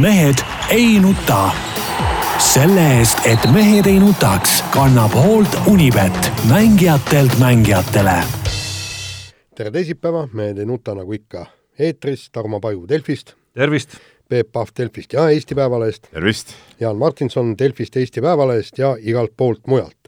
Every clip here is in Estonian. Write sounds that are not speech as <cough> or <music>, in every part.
mehed ei nuta. selle eest, et mehed ei nutaks, kannab hoolt Unibet, mängijatelt mängijatele. tere teisipäeva, Mehed ei nuta nagu ikka eetris, Tarmo Paju Delfist. tervist! Peep Pahv Delfist ja Eesti Päevalehest. tervist! Jaan Martinson Delfist, Eesti Päevalehest ja igalt poolt mujalt.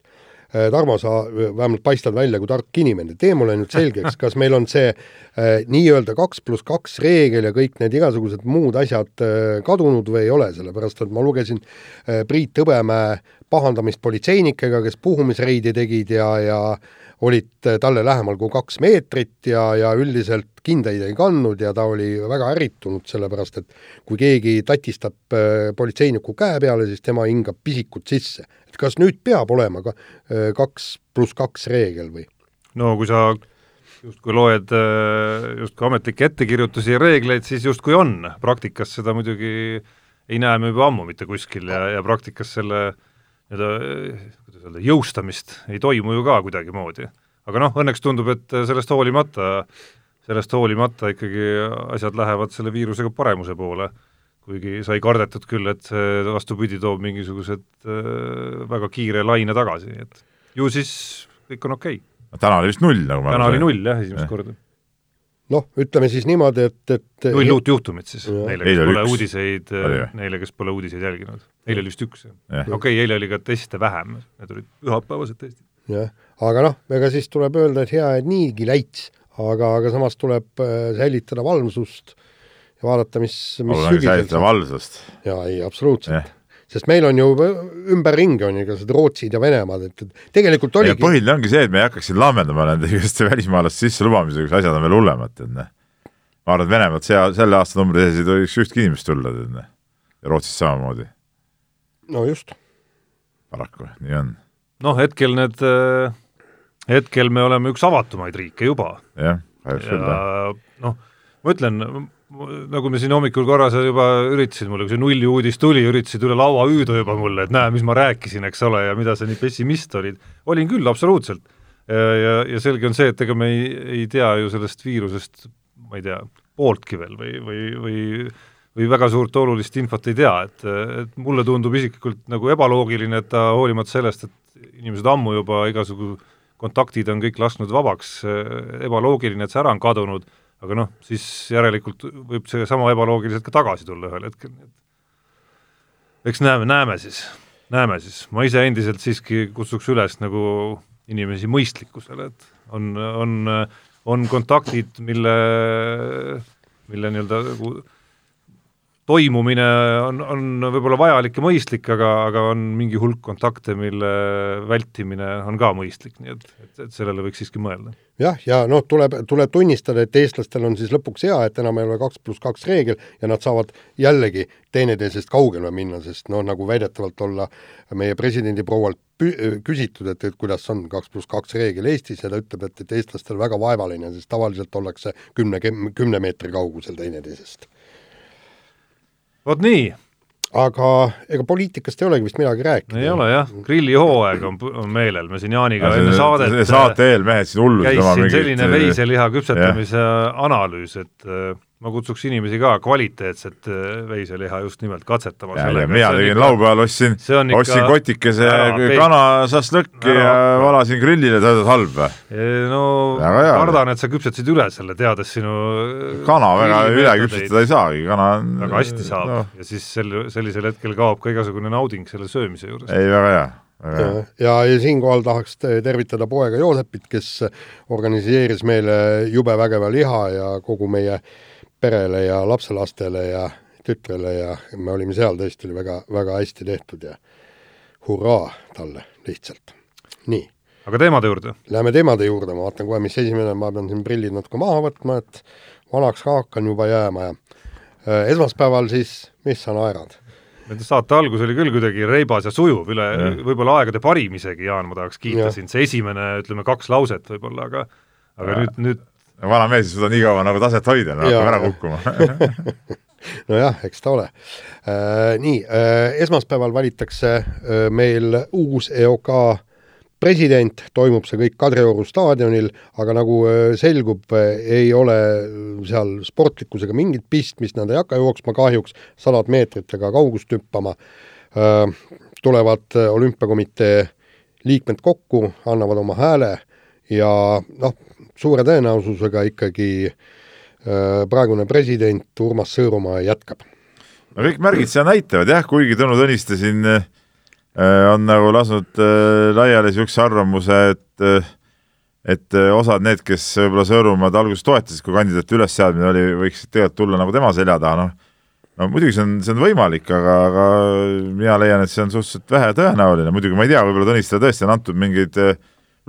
Äh, Tarmo, sa vähemalt paistad välja kui tark inimene, tee mulle nüüd selgeks, kas meil on see äh, nii-öelda kaks pluss kaks reegel ja kõik need igasugused muud asjad äh, kadunud või ei ole, sellepärast et ma lugesin äh, Priit Hõbemäe pahandamist politseinikega, kes puhumisreidi tegid ja, ja olid äh, talle lähemal kui kaks meetrit ja, ja üldiselt kindaid ei kandnud ja ta oli väga ärritunud, sellepärast et kui keegi tatistab äh, politseiniku käe peale, siis tema hingab pisikut sisse. et kas nüüd peab olema ka äh, kaks pluss kaks reegel või? no kui sa justkui loed justkui ametlikke ettekirjutusi ja reegleid, siis justkui on, praktikas seda muidugi ei näe me juba ammu mitte kuskil ja, ja praktikas selle nii-öelda, öelda, jõustamist ei toimu ju ka kuidagimoodi. aga noh, õnneks tundub, et sellest hoolimata, sellest hoolimata ikkagi asjad lähevad selle viirusega paremuse poole, kuigi sai kardetud küll, et see vastupidi, toob mingisugused äh, väga kiire laine tagasi, et ju siis kõik on okei okay. täna oli vist null, nagu ma täna oli null jah, esimest korda. Noh, ütleme siis niimoodi, et, et null uut juhtumit siis Jah. neile, kes pole üks. uudiseid neile, kes pole uudiseid jälginud. eile oli vist üks, jah. Okei eile oli ka teste vähem, need olid pühapäevased testid. jah, aga noh, ega siis tuleb öelda, et hea, et niigi läits, aga, aga samas tuleb äh, säilitada valvsust ja vaadata, mis, mis ongi säilitada valvsust. jaa, ei, absoluutselt sest meil on ju ümberringi on igasugused Rootsid ja Venemaad, et tegelikult oligi põhiline ongi see, et me ei hakkaks siin laamendama nende igasuguste välismaalaste sisselubamisega, kus asjad on veel hullemad, tead noh. ma arvan, et Venemaalt see, selle aasta numbri sees ei tohiks ühtki inimest tulla, tead noh. ja Rootsist samamoodi, no just, paraku, nii on, noh, hetkel need, hetkel me oleme üks avatumaid riike juba jah, kahjuks küll jah. ja noh, ma ütlen, nagu me siin hommikul korra sa juba üritasid mulle, kui see nulli uudis tuli, üritasid üle laua hüüda juba mulle, et näe, mis ma rääkisin, eks ole, ja mida sa nii pessimist olid. olin küll, absoluutselt. ja, ja, ja selge on see, et ega me ei, ei tea ju sellest viirusest, ma ei tea, pooltki veel või, või, või või väga suurt olulist infot ei tea, et, et mulle tundub isiklikult nagu ebaloogiline, et ta hoolimata sellest, et inimesed ammu juba igasugu kontaktid on kõik lasknud vabaks, ebaloogiline, et see ära on kadunud, aga noh, siis järelikult võib see sama ebaloogiliselt ka tagasi tulla ühel hetkel, nii et eks näeme, näeme siis, näeme siis, ma ise endiselt siiski kutsuks üles nagu inimesi mõistlikkusele, et on, on, on kontaktid, mille, mille nii-öelda nagu toimumine on, on võib-olla vajalik ja mõistlik, aga, aga on mingi hulk kontakte, mille vältimine on ka mõistlik, nii et, et, et sellele võiks siiski mõelda jah, ja noh, tuleb, tuleb tunnistada, et eestlastel on siis lõpuks hea, et enam ei ole kaks pluss kaks reegel ja nad saavad jällegi teineteisest kaugele minna, sest noh, nagu väidetavalt olla meie presidendi proualt küsitud, et, et kuidas on kaks pluss kaks reegel Eestis ja ta ütleb, et, et eestlastel väga vaevaline, sest tavaliselt ollakse kümne, kümne meetri kaugusel teineteisest. Vot nii, aga ega poliitikast ei olegi vist midagi rääkida. ei ole jah, grillihooaeg on, on meelel, me siin Jaaniga enne saadet saate eel mehed siin hullusid käis siin mingit selline veiseliha küpsetamise analüüs, et äh, ma kutsuks inimesi ka kvaliteetset äh, veiseliha just nimelt katsetama. ja, ja mina tegin laupäeval, ostsin, see on ikka- ostsin kotikese Ära ja hakka. valasin grillile, ta ütles halb või? no Väga hea. kardan, et sa küpsetasid üle selle, teades sinu kana väga üle küpsetada ei saagi, kana on väga hästi saab no. no,. ja siis sel, sellisel hetkel kaob ka igasugune nauding selle söömise juures. ei, väga hea, ja, ja, ja siinkohal tahaks te- tervitada poega Joosepit, kes organiseeris meile jube vägeva liha ja kogu meie perele ja lapselastele ja tütrele ja me olime seal, tõesti oli väga, väga hästi tehtud ja hurraa talle lihtsalt. nii, aga teemade juurde. läheme teemade juurde, ma vaatan kohe, mis esimene, ma pean siin prillid natuke maha võtma, et vanaks ka hakkan juba jääma ja äh, esmaspäeval siis, mis sa naerad? Saate algus oli küll kuidagi reibas ja sujuv üle võib-olla aegade parim isegi, Jaan, ma tahaks kiita sind, see esimene, ütleme kaks lauset võib-olla, aga aga Ja. nüüd, nüüd vana mees ei suuda nii kaua nagu taset hoida, no hakkab ära kukkuma. <laughs> nojah, eks ta ole äh,. nii äh,, esmaspäeval valitakse äh, meil uus EOK president, toimub see kõik Kadrioru staadionil, aga nagu selgub, ei ole seal sportlikkusega mingit pistmist, nad ei hakka jooksma kahjuks sadad meetrit ega kaugust hüppama, tulevad olümpiakomitee liikmed kokku, annavad oma hääle ja noh, suure tõenäosusega ikkagi praegune president Urmas Sõõrumaa jätkab. No kõik märgid seda näitavad jah, kuigi Tõnu Tõniste siin äh, on nagu lasknud äh, laiali niisuguse arvamuse, et äh, et osad need, kes võib-olla Sõõrumaad alguses toetasid, kui kandidaati ülesseadmine oli, võiksid tegelikult tulla nagu tema selja taha, noh. No muidugi see on, see on võimalik, aga, aga mina leian, et see on suhteliselt vähe tõenäoline, muidugi ma ei tea, võib-olla Tõnistele tõesti on antud mingeid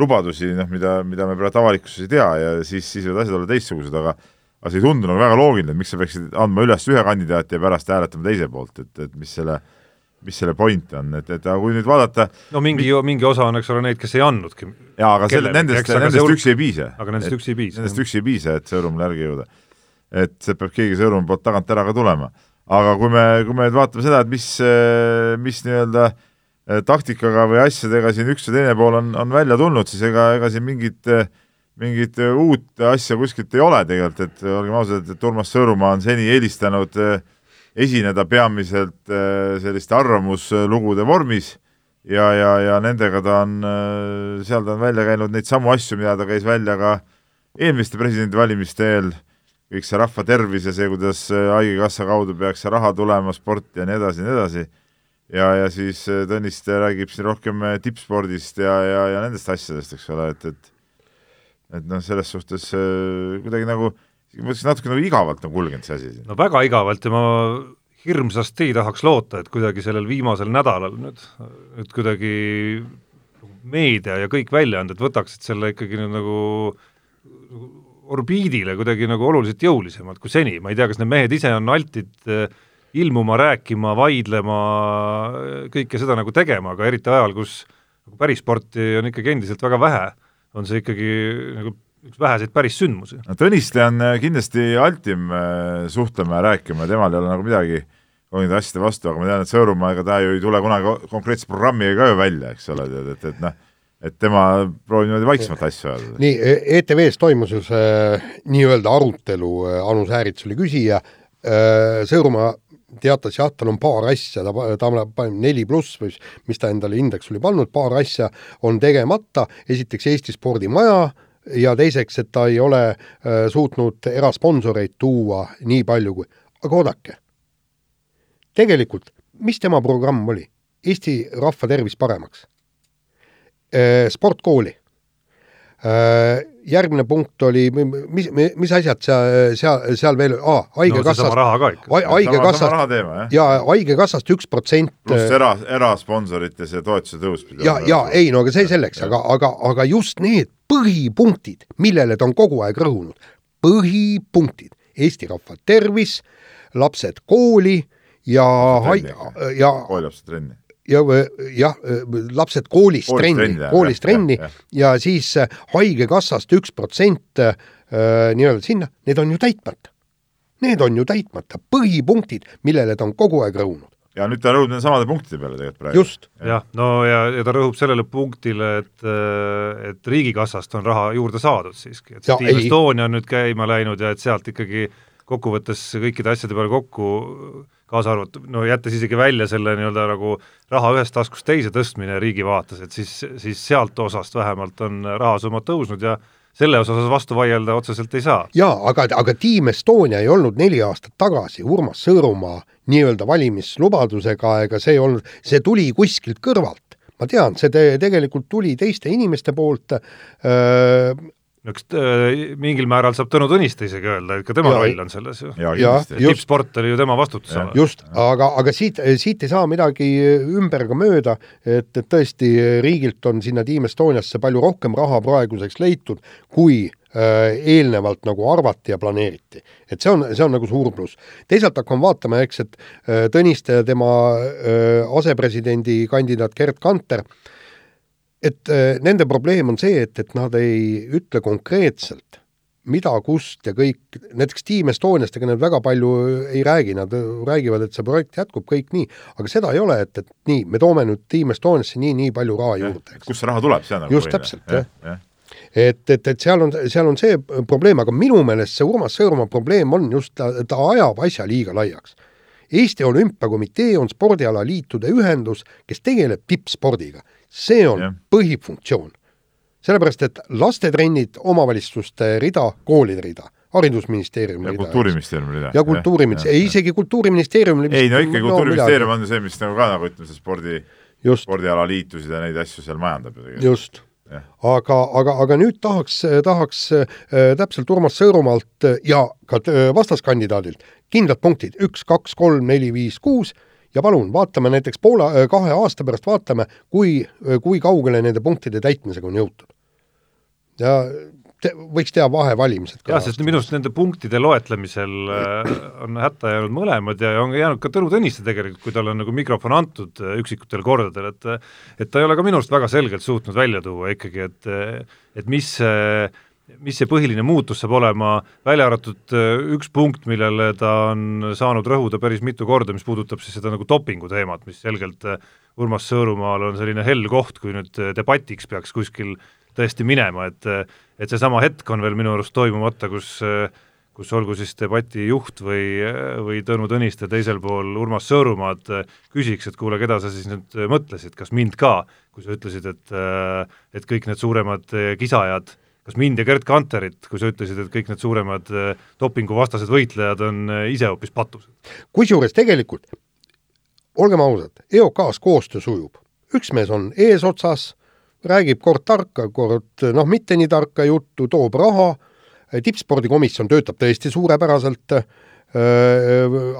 lubadusi, noh, mida, mida me praegu avalikkuses ei tea ja siis, siis võivad asjad olla teistsugused, aga aga see ei tundu nagu väga loogiline, et miks sa peaksid andma üles ühe kandidaati ja pärast hääletama teise poolt, et, et mis selle mis selle point on, et, et aga kui nüüd vaadata no mingi, mingi osa on, eks ole, neid, kes ei andnudki. jaa, aga selle, nendest, nendest hulk... üksi ei piisa. aga nendest üksi ei piisa. Nendest üksi ei piisa, et Sõõrumale järgi jõuda. et see peab keegi Sõõrumaa poolt tagant ära ka tulema. aga kui me, kui me nüüd vaatame seda, et mis, mis nii-öelda eh, taktikaga või asjadega siin üks või teine pool on, on välja tulnud, siis ega, ega siin mingit äh, mingit äh, uut asja kuskilt ei ole tegelikult, et olgem ausad, et Urmas Sõõrumaa on seni eelistanud äh, esineda peamiselt äh, selliste arvamuslugude vormis ja, ja, ja nendega ta on, seal ta on välja käinud neid samu asju, mida ta käis välja ka eelmiste presidendivalimiste eel, kõik see rahva tervis ja see, kuidas Haigekassa kaudu peaks see raha tulema, sport ja nii edasi ja nii edasi, ja, ja siis Tõniste räägib siin rohkem tippspordist ja, ja, ja nendest asjadest, eks ole, et, et et noh, selles suhtes äh, kuidagi nagu, ma ütleks natuke nagu igavalt on kulgenud see asi siin. no väga igavalt ja ma hirmsasti tahaks loota, et kuidagi sellel viimasel nädalal nüüd, nüüd kuidagi meedia ja kõik väljaanded võtaksid selle ikkagi nüüd nagu orbiidile kuidagi nagu oluliselt jõulisemalt kui seni, ma ei tea, kas need mehed ise on altid äh, ilmuma, rääkima, vaidlema, kõike seda nagu tegema, aga eriti ajal, kus nagu päris sporti on ikkagi endiselt väga vähe on see ikkagi nagu üks väheseid päris sündmusi. no Tõniste on äh, kindlasti altim äh, suhtlema ja rääkima, temal ei ole nagu midagi nende asjade vastu, aga ma tean, et Sõõrumaa, ega ta ju ei tule kunagi konkreetse programmiga ka ju välja, eks ole, tead, et, et noh, et tema proovib niimoodi vaiksemalt asju ajada. nii, ETV-s toimus ju see nii-öelda arutelu, äh, Anu Säärits oli küsija, Sõõrumaa teatas jah, tal on paar asja, ta, ta paneb neli pluss või mis ta endale indeks oli pannud, paar asja on tegemata, esiteks Eesti spordimaja ja teiseks, et ta ei ole äh, suutnud erasponsoreid tuua nii palju kui, aga oodake, tegelikult, mis tema programm oli? Eesti rahva tervis paremaks äh,. sportkooli järgmine punkt oli, mis, mis asjad seal, seal, seal veel ah,, haigekassast no,, haigekassast ja haigekassast üks protsent. pluss era, erasponsorites ja toetuse tõus. ja, ja ei, no aga see selleks, aga, aga, aga just need põhipunktid, millele ta on kogu aeg rõhunud, põhipunktid, Eesti rahva tervis, lapsed kooli ja, ja koolilapsed trenni ja jah, lapsed koolis, koolis trenni, koolis trenni ja, ja. ja siis äh, Haigekassast üks protsent äh, nii-öelda sinna, need on ju täitmata. Need on ju täitmata, põhipunktid, millele ta on kogu aeg rõhunud. ja nüüd ta rõhub nende samade punktide peale tegelikult praegu. just. jah, no ja, ja ta rõhub sellele punktile, et, äh, et Riigikassast on raha juurde saadud siiski, et Team Estonia on nüüd käima läinud ja et sealt ikkagi kokkuvõttes kõikide asjade peale kokku kaasa arvatud, no jättes isegi välja selle nii-öelda nagu raha ühest taskust teise tõstmine riigi vaates, et siis, siis sealt osast vähemalt on rahasummad tõusnud ja selle osas vastu vaielda otseselt ei saa. jaa, aga, aga Team Estonia ei olnud neli aastat tagasi Urmas Sõõrumaa nii-öelda valimislubadusega, ega see ei olnud, see tuli kuskilt kõrvalt. ma tean, see te, tegelikult tuli teiste inimeste poolt öö, eks äh, mingil määral saab Tõnu Tõniste isegi öelda, et ka tema ja, roll on selles ju. tippsport oli ju tema vastutusala. just, aga, aga siit, siit ei saa midagi ümber ega mööda, et, et tõesti riigilt on sinna Team Estoniasse palju rohkem raha praeguseks leitud, kui äh, eelnevalt nagu arvati ja planeeriti. et see on, see on nagu suur pluss. teisalt hakkame vaatama, eks, et äh, Tõniste ja tema äh, asepresidendi kandidaat Gerd Kanter äh, et äh, nende probleem on see, et, et nad ei ütle konkreetselt, mida, kust ja kõik, näiteks Team Estoniast, ega nad väga palju ei räägi, nad räägivad, et see projekt jätkub kõik nii, aga seda ei ole, et, et nii, me toome nüüd Team Estoniasse nii, nii palju raha juurde. kust see raha tuleb, see on nagu just täpselt, jah ja. et, et, et seal on, seal on see probleem, aga minu meelest see Urmas Sõõrumaa probleem on just, ta, ta ajab asja liiga laiaks Eesti Olümpiakomitee on spordialaliitude ühendus, kes tegeleb tippspordiga. See on ja. põhifunktsioon. sellepärast, et lastetrennid omavalitsuste rida, koolide rida, haridusministeeriumi rida. kultuuriministeeriumi rida. ja kultuuriministeerium, ei isegi kultuuriministeeriumil ei no ikkagi kultuuriministeerium on see, mis nagu ka nagu ütleme, see spordi, spordialaliitusid ja neid asju seal majandab ju tegelikult. just aga, aga, aga nüüd tahaks, tahaks äh, täpselt Urmas Sõõrumaalt ja ka äh, vastaskandidaadilt kindlad punktid, üks, kaks, kolm, neli, viis, kuus ja palun, vaatame näiteks poole, äh, kahe aasta pärast, vaatame, kui, äh, kui kaugele nende punktide täitmisega on jõutud. ja te, võiks teha vahevalimised ka. jah, sest minu arust nende punktide loetlemisel äh, on hätta jäänud mõlemad ja on jäänud ka Tõnu Tõniste tegelikult, kui talle on nagu mikrofon antud üksikutel kordadel, et et ta ei ole ka minu arust väga selgelt suutnud välja tuua ikkagi, et et mis see mis see põhiline muutus saab olema, välja arvatud äh, üks punkt, millele ta on saanud rõhuda päris mitu korda, mis puudutab siis seda nagu dopingu teemat, mis selgelt äh, Urmas Sõõrumaal on selline hell koht, kui nüüd äh, debatiks peaks kuskil tõesti minema, et et seesama hetk on veel minu arust toimumata, kus kus olgu siis debati juht või, või Tõnu Tõniste teisel pool Urmas Sõõrumaad küsiks, et kuule, keda sa siis nüüd mõtlesid, kas mind ka, kui sa ütlesid, et et kõik need suuremad kisajad kas mind ja Gerd Kanterit, kui sa ütlesid, et kõik need suuremad äh, dopinguvastased võitlejad on äh, ise hoopis patused? kusjuures tegelikult, olgem ausad, EOK-s koostöö sujub. üks mees on eesotsas, räägib kord tarka, kord noh, mitte nii tarka juttu, toob raha, tippspordikomisjon töötab tõesti suurepäraselt äh,,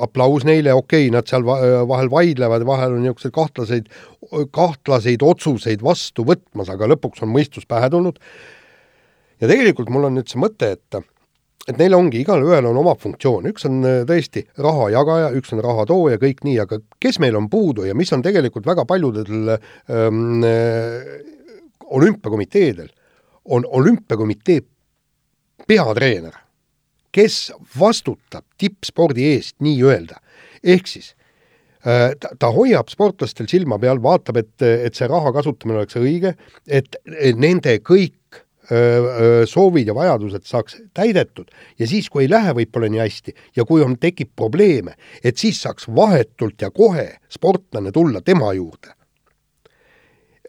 aplaus neile, okei okay,, nad seal vahel vaidlevad, vahel on niisuguseid kahtlaseid, kahtlaseid otsuseid vastu võtmas, aga lõpuks on mõistus pähe tulnud ja tegelikult mul on nüüd see mõte, et et neil ongi, igalühel on oma funktsioon, üks on äh, tõesti raha jagaja, üks on raha tooja, kõik nii, aga kes meil on puudu ja mis on tegelikult väga paljudel ähm, äh, olümpiakomiteedel, on olümpiakomitee peatreener, kes vastutab tippspordi eest nii-öelda. ehk siis äh, ta, ta hoiab sportlastel silma peal, vaatab, et, et see raha kasutamine oleks õige, et nende kõik soovid ja vajadused saaks täidetud ja siis, kui ei lähe võib-olla nii hästi ja kui on, tekib probleeme, et siis saaks vahetult ja kohe sportlane tulla tema juurde.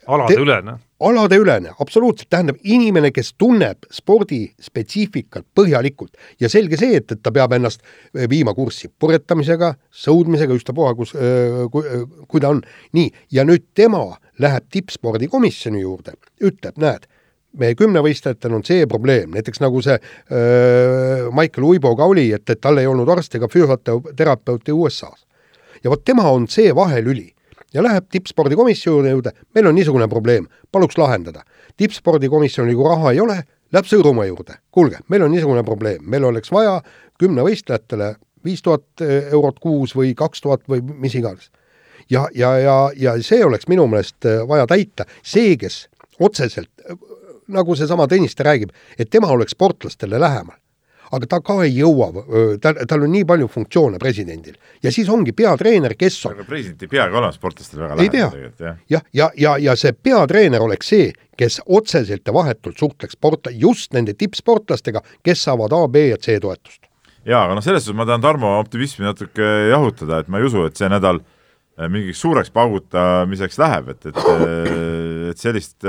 aladeülene? aladeülene, absoluutselt, tähendab inimene, kes tunneb spordispetsiifikat põhjalikult ja selge see, et, et ta peab ennast viima kurssi purjetamisega, sõudmisega, ükstapuha, kus, kui, kui ta on. nii, ja nüüd tema läheb tippspordikomisjoni juurde, ütleb, näed meie kümnevõistlejatel on see probleem, näiteks nagu see öö, Michael Uiboga oli, et, et tal ei olnud arsti ega füsioterapeuti USA-s. ja vot tema on see vahelüli. Ja läheb tippspordikomisjoni juurde, meil on niisugune probleem, paluks lahendada. tippspordikomisjonil, kui raha ei ole, läheb Sõõrumaa juurde, kuulge, meil on niisugune probleem, meil oleks vaja kümnevõistlejatele viis tuhat eurot kuus või kaks tuhat või mis iganes. ja, ja, ja, ja see oleks minu meelest vaja täita, see, kes otseselt nagu seesama Tõniste räägib, et tema oleks sportlastele lähemal. aga ta ka ei jõua, tal, tal on nii palju funktsioone presidendil ja siis ongi peatreener, kes on. aga president ei peagi olema sportlastele väga lähedal tegelikult, jah. jah, ja, ja, ja, ja see peatreener oleks see, kes otseselt ja vahetult suhtleks sportla-, just nende tippsportlastega, kes saavad A, B ja C toetust. jaa, aga noh, selles suhtes ma tahan Tarmo optimismi natuke jahutada, et ma ei usu, et see nädal äh, mingiks suureks paugutamiseks läheb, et, et, äh, et sellist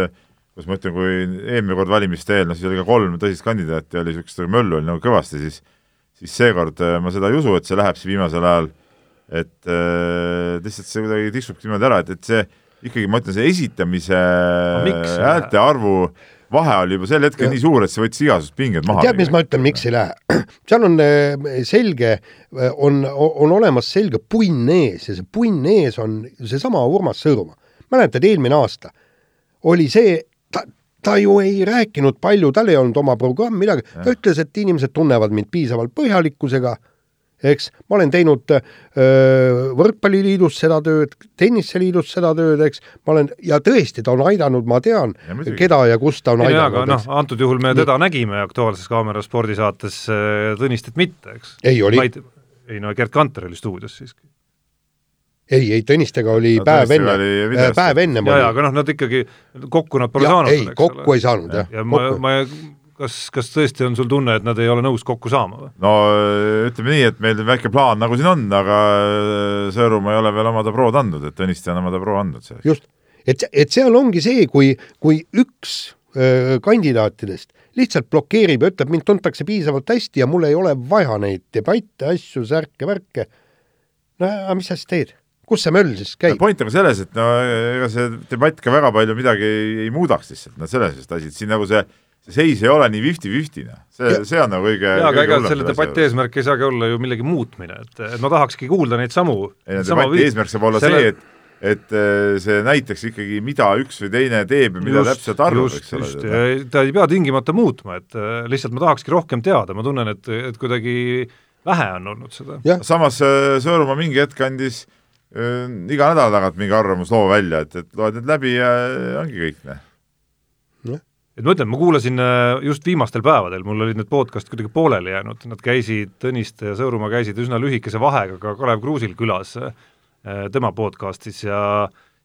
kus ma ütlen, kui eelmine kord valimiste eel, no siis oli ka kolm tõsist kandidaati, oli niisugust möllu oli nagu kõvasti, siis siis seekord äh, ma seda ei usu, et see läheb siin viimasel ajal, et äh, lihtsalt see kuidagi tiksub niimoodi ära, et, et see ikkagi, ma ütlen, see esitamise häälte arvu vahe oli juba sel hetkel ja. nii suur, et see võttis igasugused pinged maha. tead, mis ma ütlen, miks ei lähe? <clears throat> seal on äh, selge, äh, on, on olemas selge punn ees ja see punn ees on seesama Urmas Sõõrumaa. mäletad, eelmine aasta oli see ta, ta ju ei rääkinud palju, tal ei olnud oma programm, midagi, ta ütles, et inimesed tunnevad mind piisavalt põhjalikkusega eks, ma olen teinud öö, võrkpalliliidus seda tööd, tenniseliidus seda tööd, eks, ma olen ja tõesti, ta on aidanud, ma tean, keda ja kus ta on ei, aidanud. aga noh, antud juhul me teda Nii. nägime Aktuaalses Kaameras spordisaates, Tõnistet mitte, eks. ei, oli. ei no Gerd Kanter oli stuudios siiski ei, ei Tõnistega oli no, päev enne, päev enne. ja, ja aga noh, nad ikkagi, kokku nad pole ja, saanud. ei, kokku ole. ei saanud jah. ja ma, ma kas, kas tõesti on sul tunne, et nad ei ole nõus kokku saama või? no ütleme nii, et meil väike plaan nagu siin on, aga äh, Sõõrumaa ei ole veel oma dabrood andnud, et Tõniste on oma dabroo andnud. just, et, et seal ongi see, kui, kui üks öö, kandidaatidest lihtsalt blokeerib ja ütleb, mind tuntakse piisavalt hästi ja mul ei ole vaja neid debatte, asju, särke, värke. no aga mis sa siis teed? Kus see möll siis käib? point on selles, et no ega see debatt ka väga palju midagi ei, ei muudaks lihtsalt, no selles just asi, et siin nagu see see seis ei ole nii fifty-fifty, noh. see, see on nagu kõige jaa, aga ega selle debati eesmärk ei saagi olla ju millegi muutmine, et, et ma tahakski kuulda neid samu ei no debati eesmärk saab olla selle... see, et et äh, see näitaks ikkagi, mida üks või teine teeb ja mida just, täpselt arvab, eks ole. ta ei pea tingimata muutma, et äh, lihtsalt ma tahakski rohkem teada, ma tunnen, et, et kuidagi vähe on olnud seda. samas äh, Sõõrumaa mingi hetk andis äh, iga nädala tagant mingi arvamusloo välja, et, et loed need läbi ja ongi kõik, noh et ma ütlen, ma kuulasin äh, just viimastel päevadel, mul olid need podcast'id kuidagi pooleli jäänud, nad käisid, Tõniste ja Sõõrumaa käisid üsna lühikese vahega ka Kalev Kruusil külas äh, tema podcast'is ja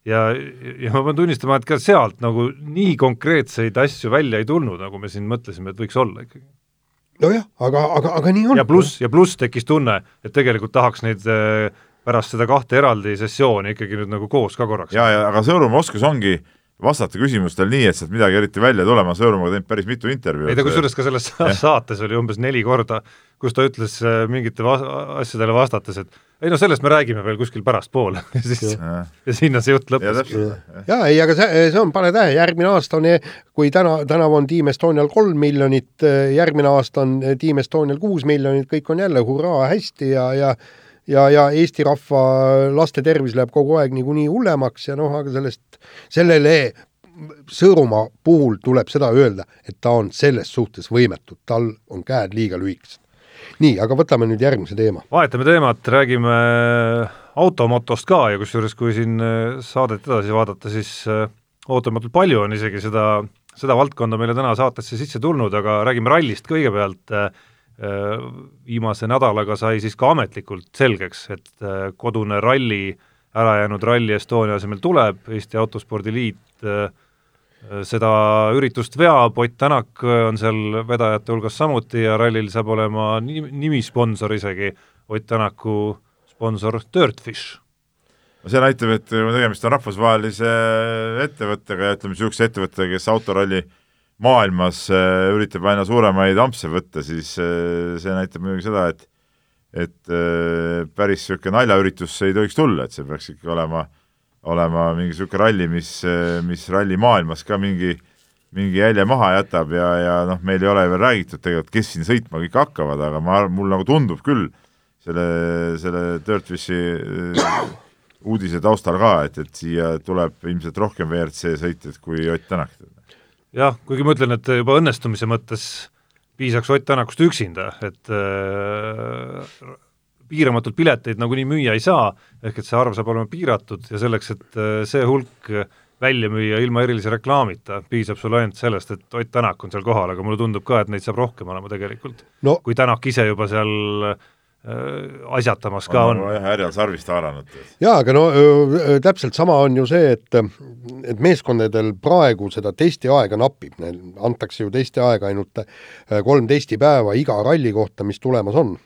ja, ja ma pean tunnistama, et ka sealt nagu nii konkreetseid asju välja ei tulnud, nagu me siin mõtlesime, et võiks olla ikkagi. nojah, aga, aga, aga nii on. ja pluss, ja pluss tekkis tunne, et tegelikult tahaks neid äh, pärast seda kahte eraldi sessiooni ikkagi nüüd nagu koos ka korraks. ja, ja aga Sõõrumaa oskus ongi vastata küsimustel nii, et sealt midagi eriti välja tulema, Sõõrumaaga teinud päris mitu intervjuud. ei ta kusjuures ka selles saates oli umbes neli korda, kus ta ütles äh, mingite va asjadele vastates, et ei no sellest me räägime veel kuskil pärastpoole <laughs> ja siis ja. ja sinna see jutt lõppes. ja ei, aga see, see on, pane tähele, järgmine aasta on, kui täna, tänavu on Team Estonial kolm miljonit, äh, järgmine aasta on Team Estonial kuus miljonit, kõik on jälle hurraa hästi ja, ja ja, ja Eesti rahva laste tervis läheb kogu aeg niikuinii hullemaks ja noh, aga sellest, sellele Sõõrumaa puhul tuleb seda öelda, et ta on selles suhtes võimetu, tal on käed liiga lühikesed. nii, aga võtame nüüd järgmise teema. vahetame teemat, räägime automotost ka ja kusjuures, kui siin saadet edasi vaadata, siis äh, ootamatult palju on isegi seda, seda valdkonda meile täna saatesse sisse tulnud, aga räägime rallist kõigepealt äh, Äh, viimase nädalaga sai siis ka ametlikult selgeks, et äh, kodune ralli, ära jäänud Rally Estonia asemel tuleb, Eesti Autospordi Liit äh, seda üritust veab, Ott Tänak on seal vedajate hulgas samuti ja rallil saab olema nimisponsor isegi, Ott Tänaku sponsor Dirtfish. No see näitab, et tegemist on rahvusvahelise ettevõttega ja ütleme, niisuguse ettevõttega, kes autoralli äh, maailmas äh, üritab aina suuremaid ampse võtta, siis äh, see näitab muidugi seda, et et äh, päris niisugune naljaüritus ei tohiks tulla, et see peaks ikka olema, olema mingi niisugune ralli, mis, mis rallimaailmas ka mingi, mingi jälje maha jätab ja, ja noh, meil ei ole veel räägitud tegelikult, kes siin sõitma kõik hakkavad, aga ma, mul nagu tundub küll selle, selle Dirtfishi uudise taustal ka, et, et siia tuleb ilmselt rohkem WRC sõitjaid kui Ott Tänak jah, kuigi ma ütlen, et juba õnnestumise mõttes piisaks Ott Tänakust üksinda, et äh, piiramatult pileteid nagunii müüa ei saa, ehk et see arv saab olema piiratud ja selleks, et äh, see hulk välja müüa ilma erilise reklaamita, piisab sul ainult sellest, et Ott Tänak on seal kohal, aga mulle tundub ka, et neid saab rohkem olema tegelikult. No.. kui Tänak ise juba seal Äh, asjatamas ka on. härjal sarvist haaranud. jaa, aga no täpselt sama on ju see, et et meeskondadel praegu seda testiaega napib, neil antakse ju testiaega ainult kolm testipäeva iga ralli kohta, mis tulemas on.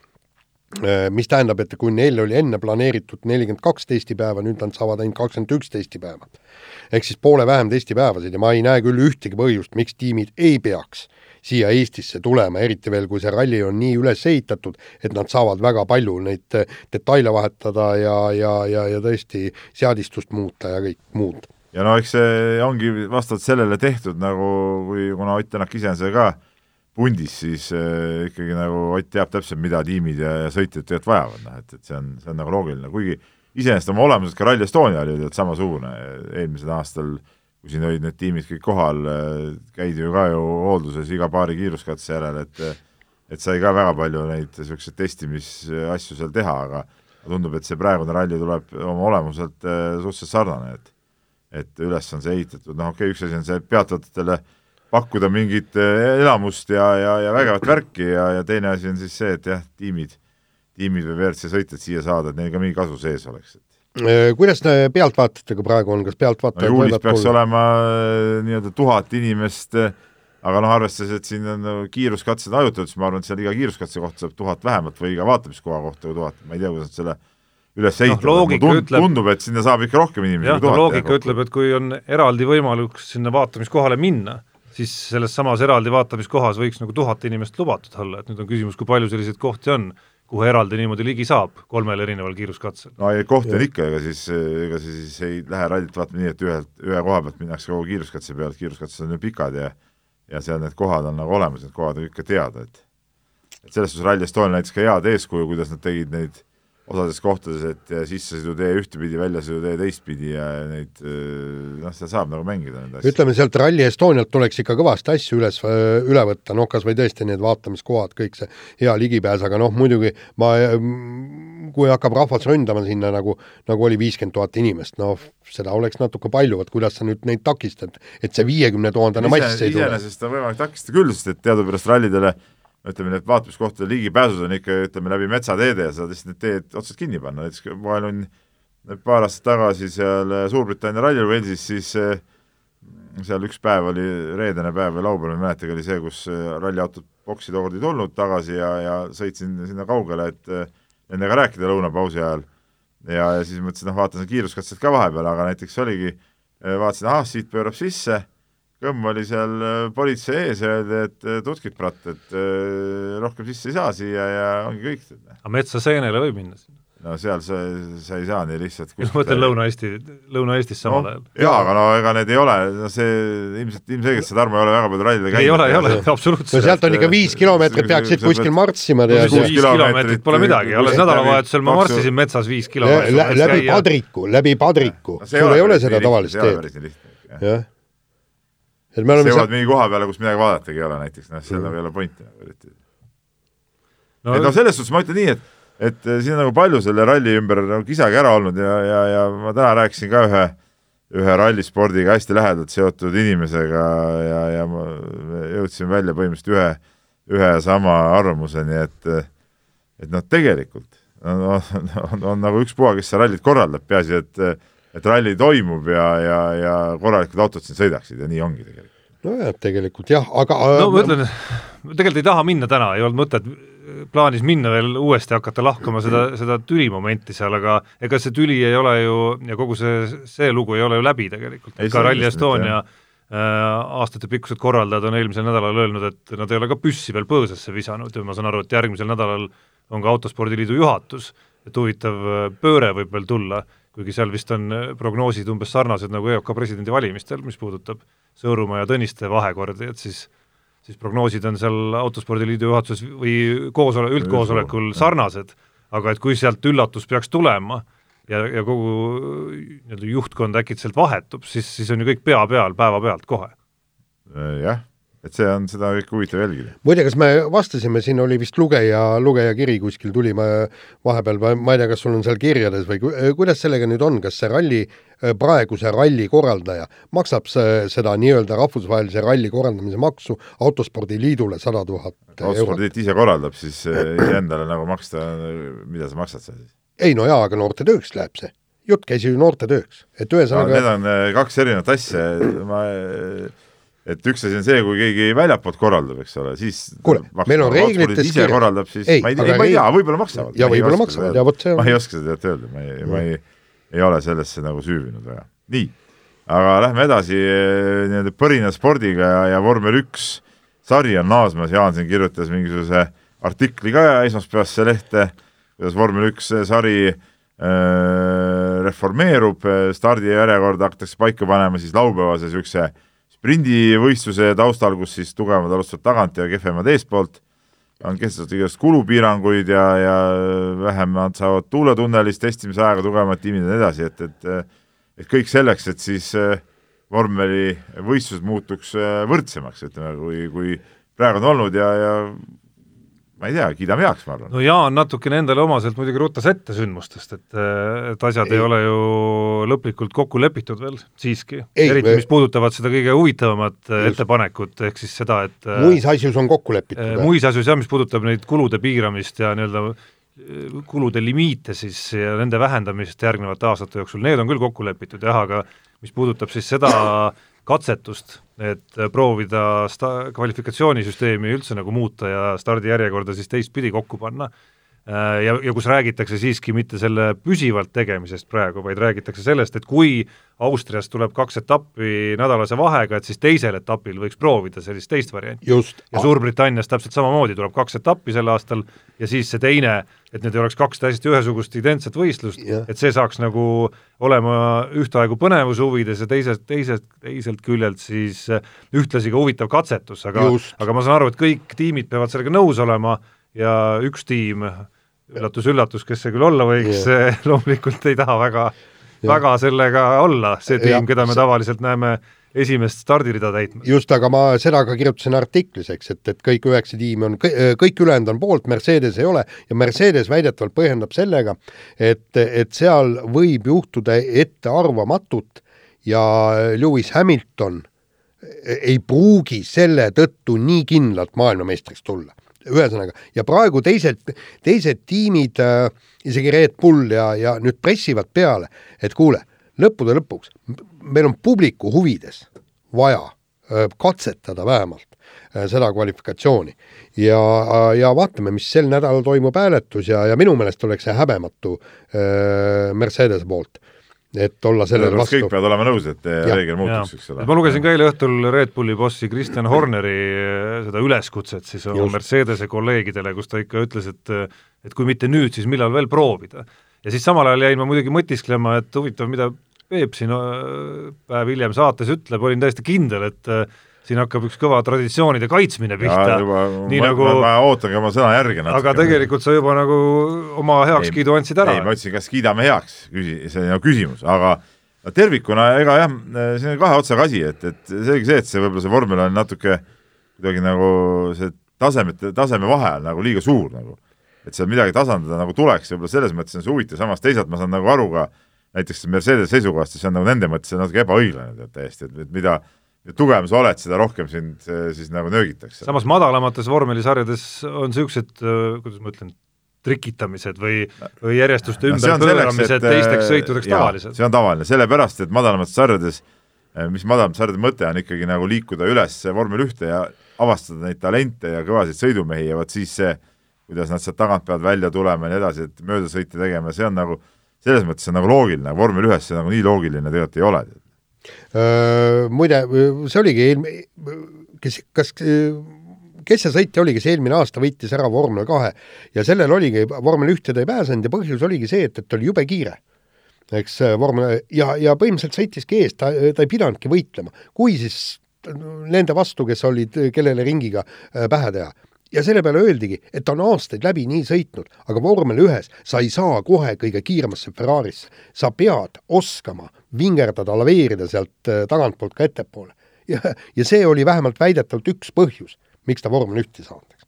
Mis tähendab, et kui neil oli enne planeeritud nelikümmend kaks testipäeva, nüüd nad saavad ainult kakskümmend üks testipäeva. ehk siis poole vähem testipäevasid ja ma ei näe küll ühtegi põhjust, miks tiimid ei peaks siia Eestisse tulema, eriti veel, kui see ralli on nii üles ehitatud, et nad saavad väga palju neid eh, detaile vahetada ja, ja, ja, ja tõesti seadistust muuta ja kõik muud. ja no eks see ongi vastavalt sellele tehtud nagu, kui, kuna Ott Tänak ise on seal ka pundis, siis äh, ikkagi nagu Ott teab täpselt, mida tiimid ja, ja sõitjad tegelikult vajavad, noh et, et see on, see on nagu loogiline, kuigi iseenesest oma olemuselt ka Rally Estonia oli ju samasugune eelmisel aastal äh, kui siin olid need tiimid kõik kohal, käidi ju ka ju hoolduses iga paari kiiruskatse järel, et et sai ka väga palju neid niisuguseid testimisasju seal teha, aga tundub, et see praegune ralli tuleb oma olemuselt äh, suhteliselt sarnane, et et üles on see ehitatud, noh okei okay,, üks asi on see peatavatele pakkuda mingit äh, elamust ja, ja, ja vägevat värki ja, ja teine asi on siis see, et jah, tiimid, tiimid või WRC sõitjad siia saada, et neil ka mingi kasu sees oleks, et kuidas te pealtvaatajatega praegu on, kas pealtvaatajad no juulis peaks tulla? olema äh, nii-öelda tuhat inimest, äh, aga noh, arvestades, et siin on kiiruskatsed hajutatud, siis ma arvan, et seal iga kiiruskatse kohta saab tuhat vähemalt või iga vaatamiskoha kohta tuhat, ma ei tea, kuidas nad selle üles ehitavad no,, tund, ütleb, tundub, et sinna saab ikka rohkem inimesi jah, no loogika ütleb, et kui on eraldi võimalus sinna vaatamiskohale minna, siis selles samas eraldi vaatamiskohas võiks nagu tuhat inimest lubatud olla, et nüüd on küsimus, kui palju selliseid kohti on kuhu eraldi niimoodi ligi saab kolmel erineval kiiruskatsel. no ei, kohti on ikka, ega siis, ega see siis ei lähe rallit vaatama nii, et ühelt, ühe koha pealt minnakse kogu kiiruskatse pealt, kiiruskatsed on ju pikad ja ja seal need kohad on nagu olemas, need kohad on ikka teada, et et selles suhtes Rally Estonia näitas ka head eeskuju, kuidas nad tegid neid osades kohtades, et sissesõidutee ühtepidi, väljasõidutee teistpidi ja neid noh, seal saab nagu mängida neid asju. ütleme sealt Rally Estonialt tuleks ikka kõvasti asju üles, üle võtta, noh kas või tõesti need vaatamiskohad, kõik see hea ligipääs, aga noh, muidugi ma, kui hakkab rahvas ründama sinna nagu, nagu oli viiskümmend tuhat inimest, noh, seda oleks natuke palju, et kuidas sa nüüd neid takistad, et see viiekümne tuhandene mass ei tule. iseenesest on võimalik takistada küll, sest et teadupärast rallidele ütleme, need vaatamiskohtade ligipääsud on ikka, ütleme, läbi metsateede ja saad lihtsalt need teed otsast kinni panna, näiteks ma olin paar aastat tagasi seal Suurbritannia rallil Walesis, siis eh, seal üks päev oli, reedene päev või laupäev, ma ei mäletagi, oli see, kus eh, ralliautod boksi tookord ei tulnud tagasi ja, ja sõitsin sinna kaugele, et nendega rääkida lõunapausi ajal. ja, ja siis mõtlesin, noh, vaatan kiiruskatsed ka vahepeal, aga näiteks oligi, vaatasin, ahah, siit pöörab sisse kõmm oli seal äh, politsei ees ja öeldi, et äh, tutkit, brat, et äh, rohkem sisse ei saa siia ja ongi kõik. aga metsa seenele võib minna sinna? no seal sa, sa ei saa nii lihtsalt ma mõtlen Lõuna-Eesti, Lõuna-Eestis samal no, ajal. jaa, aga no ega need ei ole, no see ilmselt, ilmselgelt see Tarmo ei ole väga palju rallidel käinud. ei ole, ei ole, <laughs> absoluutselt. no sealt on ikka viis kilomeetrit, peaksid kuskil marssima. viis kilomeetrit pole midagi, alles nädalavahetusel ma marssisin metsas viis kilomeetrit. läbi Padriku, läbi Padriku, sul ei ole seda tavalist teed. jah et me oleme seovad mingi koha peale, kus midagi vaadatagi ei ole näiteks, noh, seal nagu ei ole pointi nagu eriti. no, et noh, selles suhtes ma ütlen nii, et et eh, siin on nagu palju selle ralli ümber nagu kisagi ära olnud ja, ja, ja ma täna rääkisin ka ühe ühe rallispordiga hästi lähedalt seotud inimesega ja, ja ma jõudsin välja põhimõtteliselt ühe, ühe ja sama arvamuseni, et et noh, tegelikult on, on, on, on nagu ükspuha, kes seda rallit korraldab, peaasi, et et ralli toimub ja, ja, ja korralikud autod siin sõidaksid ja nii ongi tegelikult. nojah, tegelikult jah, aga no ma ütlen, tegelikult ei taha minna täna, ei olnud mõtet plaanis minna veel uuesti hakata lahkama seda, seda tülimomenti seal, aga ega see tüli ei ole ju ja kogu see, see lugu ei ole ju läbi tegelikult, ka Rally Estonia äh, aastatepikkused korraldajad on eelmisel nädalal öelnud, et nad ei ole ka püssi veel põõsasse visanud ja ma saan aru, et järgmisel nädalal on ka Autospordiliidu juhatus, et huvitav äh, pööre võib veel tulla kuigi seal vist on äh, prognoosid umbes sarnased nagu EOK presidendivalimistel, mis puudutab Sõõrumaa ja Tõniste vahekordi, et siis siis prognoosid on seal Autospordiliidu juhatuses või koosole-, üldkoosolekul sarnased, aga et kui sealt üllatus peaks tulema ja, ja kogu nii-öelda juhtkond äkitselt vahetub, siis, siis on ju kõik pea peal päevapealt kohe. jah et see on seda kõike huvitav jälgida. muide, kas me vastasime, siin oli vist lugeja, lugejakiri kuskil tuli ma vahepeal, ma ei tea, kas sul on seal kirjades või kuidas sellega nüüd on, kas see ralli, praeguse ralli korraldaja maksab see, seda nii-öelda rahvusvahelise ralli korraldamise maksu Autospordiliidule sada tuhat eurot? autospordiliit ise korraldab, siis endale nagu maksta, mida sa maksad seal siis? ei no jaa, aga noortetööks läheb see. jutt käis ju noortetööks, et ühesõnaga no, Need on kaks erinevat asja, ma et üks asi on see, kui keegi väljapoolt korraldab, eks ole, siis kuule, meil on reeglites ise korraldab, siis ei, ma ei, ei, ma ei tea, võib-olla maksavad. ja võib-olla maksavad ja vot see on ma ei oska seda öelda, ma ei, ma ei, ei ole sellesse nagu süüvinud väga. nii, aga lähme edasi eh, nii-öelda põrina spordiga ja, ja vormel üks sari on naasmas, Jaan siin kirjutas mingisuguse artikli ka esmaspäevasse lehte, kuidas vormel üks sari äh, reformeerub, stardijärjekorda hakatakse paika panema siis laupäevase niisuguse sprindivõistluse taustal, kus siis tugevamad alustavad tagant ja kehvemad eespoolt, on kehtestatud igast kulupiiranguid ja, ja vähemad saavad tuuletunnelis testimise ajaga tugevamad tiimid ja nii edasi, et, et et kõik selleks, et siis äh, vormelivõistlused muutuks äh, võrdsemaks, ütleme, kui, kui praegu on olnud ja, ja ma ei tea, kiidame heaks, ma arvan. no Jaan natukene endale omaselt muidugi ruttas ette sündmustest, et, et asjad ei, ei ole ju lõplikult kokku lepitud veel siiski, eriti mis puudutavad seda kõige huvitavamat just. ettepanekut, ehk siis seda, et muisasjus on kokku lepitud? Eh, muisasjus jah, mis puudutab neid kulude piiramist ja nii-öelda eh, kulude limiite siis ja nende vähendamist järgnevate aastate jooksul, need on küll kokku lepitud jah, aga mis puudutab siis seda katsetust, et proovida sta-, kvalifikatsioonisüsteemi üldse nagu muuta ja stardijärjekorda siis teistpidi kokku panna, äh, ja, ja kus räägitakse siiski mitte selle püsivalt tegemisest praegu, vaid räägitakse sellest, et kui Austrias tuleb kaks etappi nädalase vahega, et siis teisel etapil võiks proovida sellist teist varianti. ja Suurbritannias täpselt samamoodi tuleb kaks etappi sel aastal ja siis see teine, et need ei oleks kaks täiesti ühesugust identset võistlust, et see saaks nagu olema ühtaegu põnevuse huvides ja teisest, teisest, teiselt küljelt siis ühtlasi ka huvitav katsetus, aga aga ma saan aru, et kõik tiimid peavad sellega nõus olema ja üks tiim, üllatus-üllatus, kes see küll olla võiks, <laughs> loomulikult ei taha väga väga sellega olla, see tiim, keda me tavaliselt näeme esimest stardirida täitma. just, aga ma seda ka kirjutasin artiklis, eks, et, et kõik üheksa tiimi on, kõik ülejäänud on poolt, Mercedes ei ole ja Mercedes väidetavalt põhjendab sellega, et, et seal võib juhtuda ettearvamatut ja Lewis Hamilton ei pruugi selle tõttu nii kindlalt maailmameistriks tulla ühesõnaga, ja praegu teised, teised tiimid äh,, isegi Red Bull ja, ja nüüd pressivad peale, et kuule, lõppude lõpuks, meil on publiku huvides vaja äh, katsetada vähemalt äh, seda kvalifikatsiooni. ja, ja vaatame, mis sel nädalal toimub hääletus ja, ja minu meelest oleks see häbematu äh, Mercedese poolt et olla sellele vastu. kõik peavad olema nõus, et reegel muutuks, eks ole. ma lugesin ka eile õhtul Red Bulli bossi Kristjan Horneri eh, seda üleskutset siis oma Mercedese kolleegidele, kus ta ikka ütles, et et kui mitte nüüd, siis millal veel proovida. ja siis samal ajal jäin ma muidugi mõtisklema, et huvitav, mida Peep siin eh, päev hiljem saates ütleb, olin täiesti kindel, et siin hakkab üks kõva traditsioonide kaitsmine pihta. nii ma, nagu ma, ma ootangi oma sõna järge natuke. aga tegelikult sa juba nagu oma heakskiidu andsid ära. ei, ma ütlesin, kas kiidame heaks, küsi-, see on nagu küsimus, aga tervikuna ega jah, see on kahe otsaga asi, et, et selge see, et see võib-olla see vormel on natuke kuidagi nagu see tasemete, taseme vahe on nagu liiga suur nagu. et seal midagi tasandada nagu tuleks, võib-olla selles mõttes on see huvitav, samas teisalt ma saan nagu aru ka näiteks Mercedes seisukohast, see on nagu nende mõttes natuke ebaõiglane täiesti, et mida tugevam sa oled, seda rohkem sind eh, siis nagu nöögitakse. samas madalamates vormelisarjades on niisugused, eh, kuidas ma ütlen, trikitamised või, või järjestuste ümberpööramised teisteks sõitudeks tavalised. see on tavaline, sellepärast et madalamates sarjades, eh, mis madalamate sarjade mõte on ikkagi nagu liikuda üles vormel ühte ja avastada neid talente ja kõvasid sõidumehi ja vot siis see, kuidas nad sealt tagant peavad välja tulema ja nii edasi, et möödasõite tegema, see on nagu, selles mõttes see on nagu loogiline, vormel ühes see nagu nii loogiline tegelikult ei ole muide, see oligi eelm-, kes, kas, kes see sõitja oli, kes eelmine aasta võitis ära vormel kahe? Ja sellel oligi, vormel ühte ta ei pääsenud ja põhjus oligi see, et, et oli jube kiire. eks vormel ja, ja põhimõtteliselt sõitiski ees, ta, ta ei pidanudki võitlema, kui siis nende vastu, kes olid, kellele ringiga pähe teha ja selle peale öeldigi, et ta on aastaid läbi nii sõitnud, aga vormel ühes sa ei saa kohe kõige kiiremasse Ferrarisse. sa pead oskama vingerdada, laveerida sealt äh, tagantpoolt ka ettepoole. ja, ja see oli vähemalt väidetavalt üks põhjus, miks ta vormel ühte ei saanud, eks.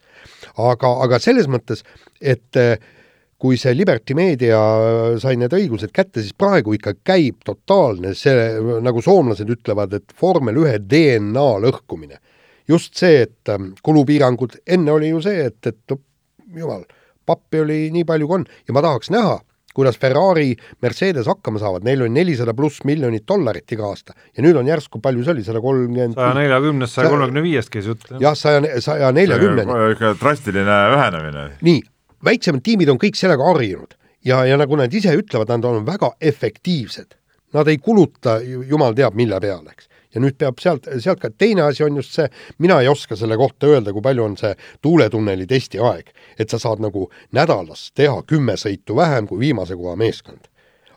aga, aga selles mõttes, et äh, kui see Liberty Media äh, sai need õigused kätte, siis praegu ikka käib totaalne see, nagu soomlased ütlevad, et vormel ühe DNA lõhkumine just see, et ähm, kulupiirangud, enne oli ju see, et, et no jumal, pappi oli nii palju, kui on ja ma tahaks näha, kuidas Ferrari, Mercedes hakkama saavad, neil oli nelisada pluss miljonit dollarit iga aasta ja nüüd on järsku, palju see oli, sada kolmkümmend saja neljakümnest, saja kolmekümne viiest käis jutt. jah, saja, saja neljakümneni. ikka drastiline vähenemine. nii, väiksemad tiimid on kõik sellega harjunud ja, ja nagu nad ise ütlevad, nad on väga efektiivsed. Nad ei kuluta jumal teab mille peale, eks ja nüüd peab sealt, sealt ka, teine asi on just see, mina ei oska selle kohta öelda, kui palju on see tuuletunneli testiaeg, et sa saad nagu nädalas teha kümme sõitu vähem kui viimase koha meeskond.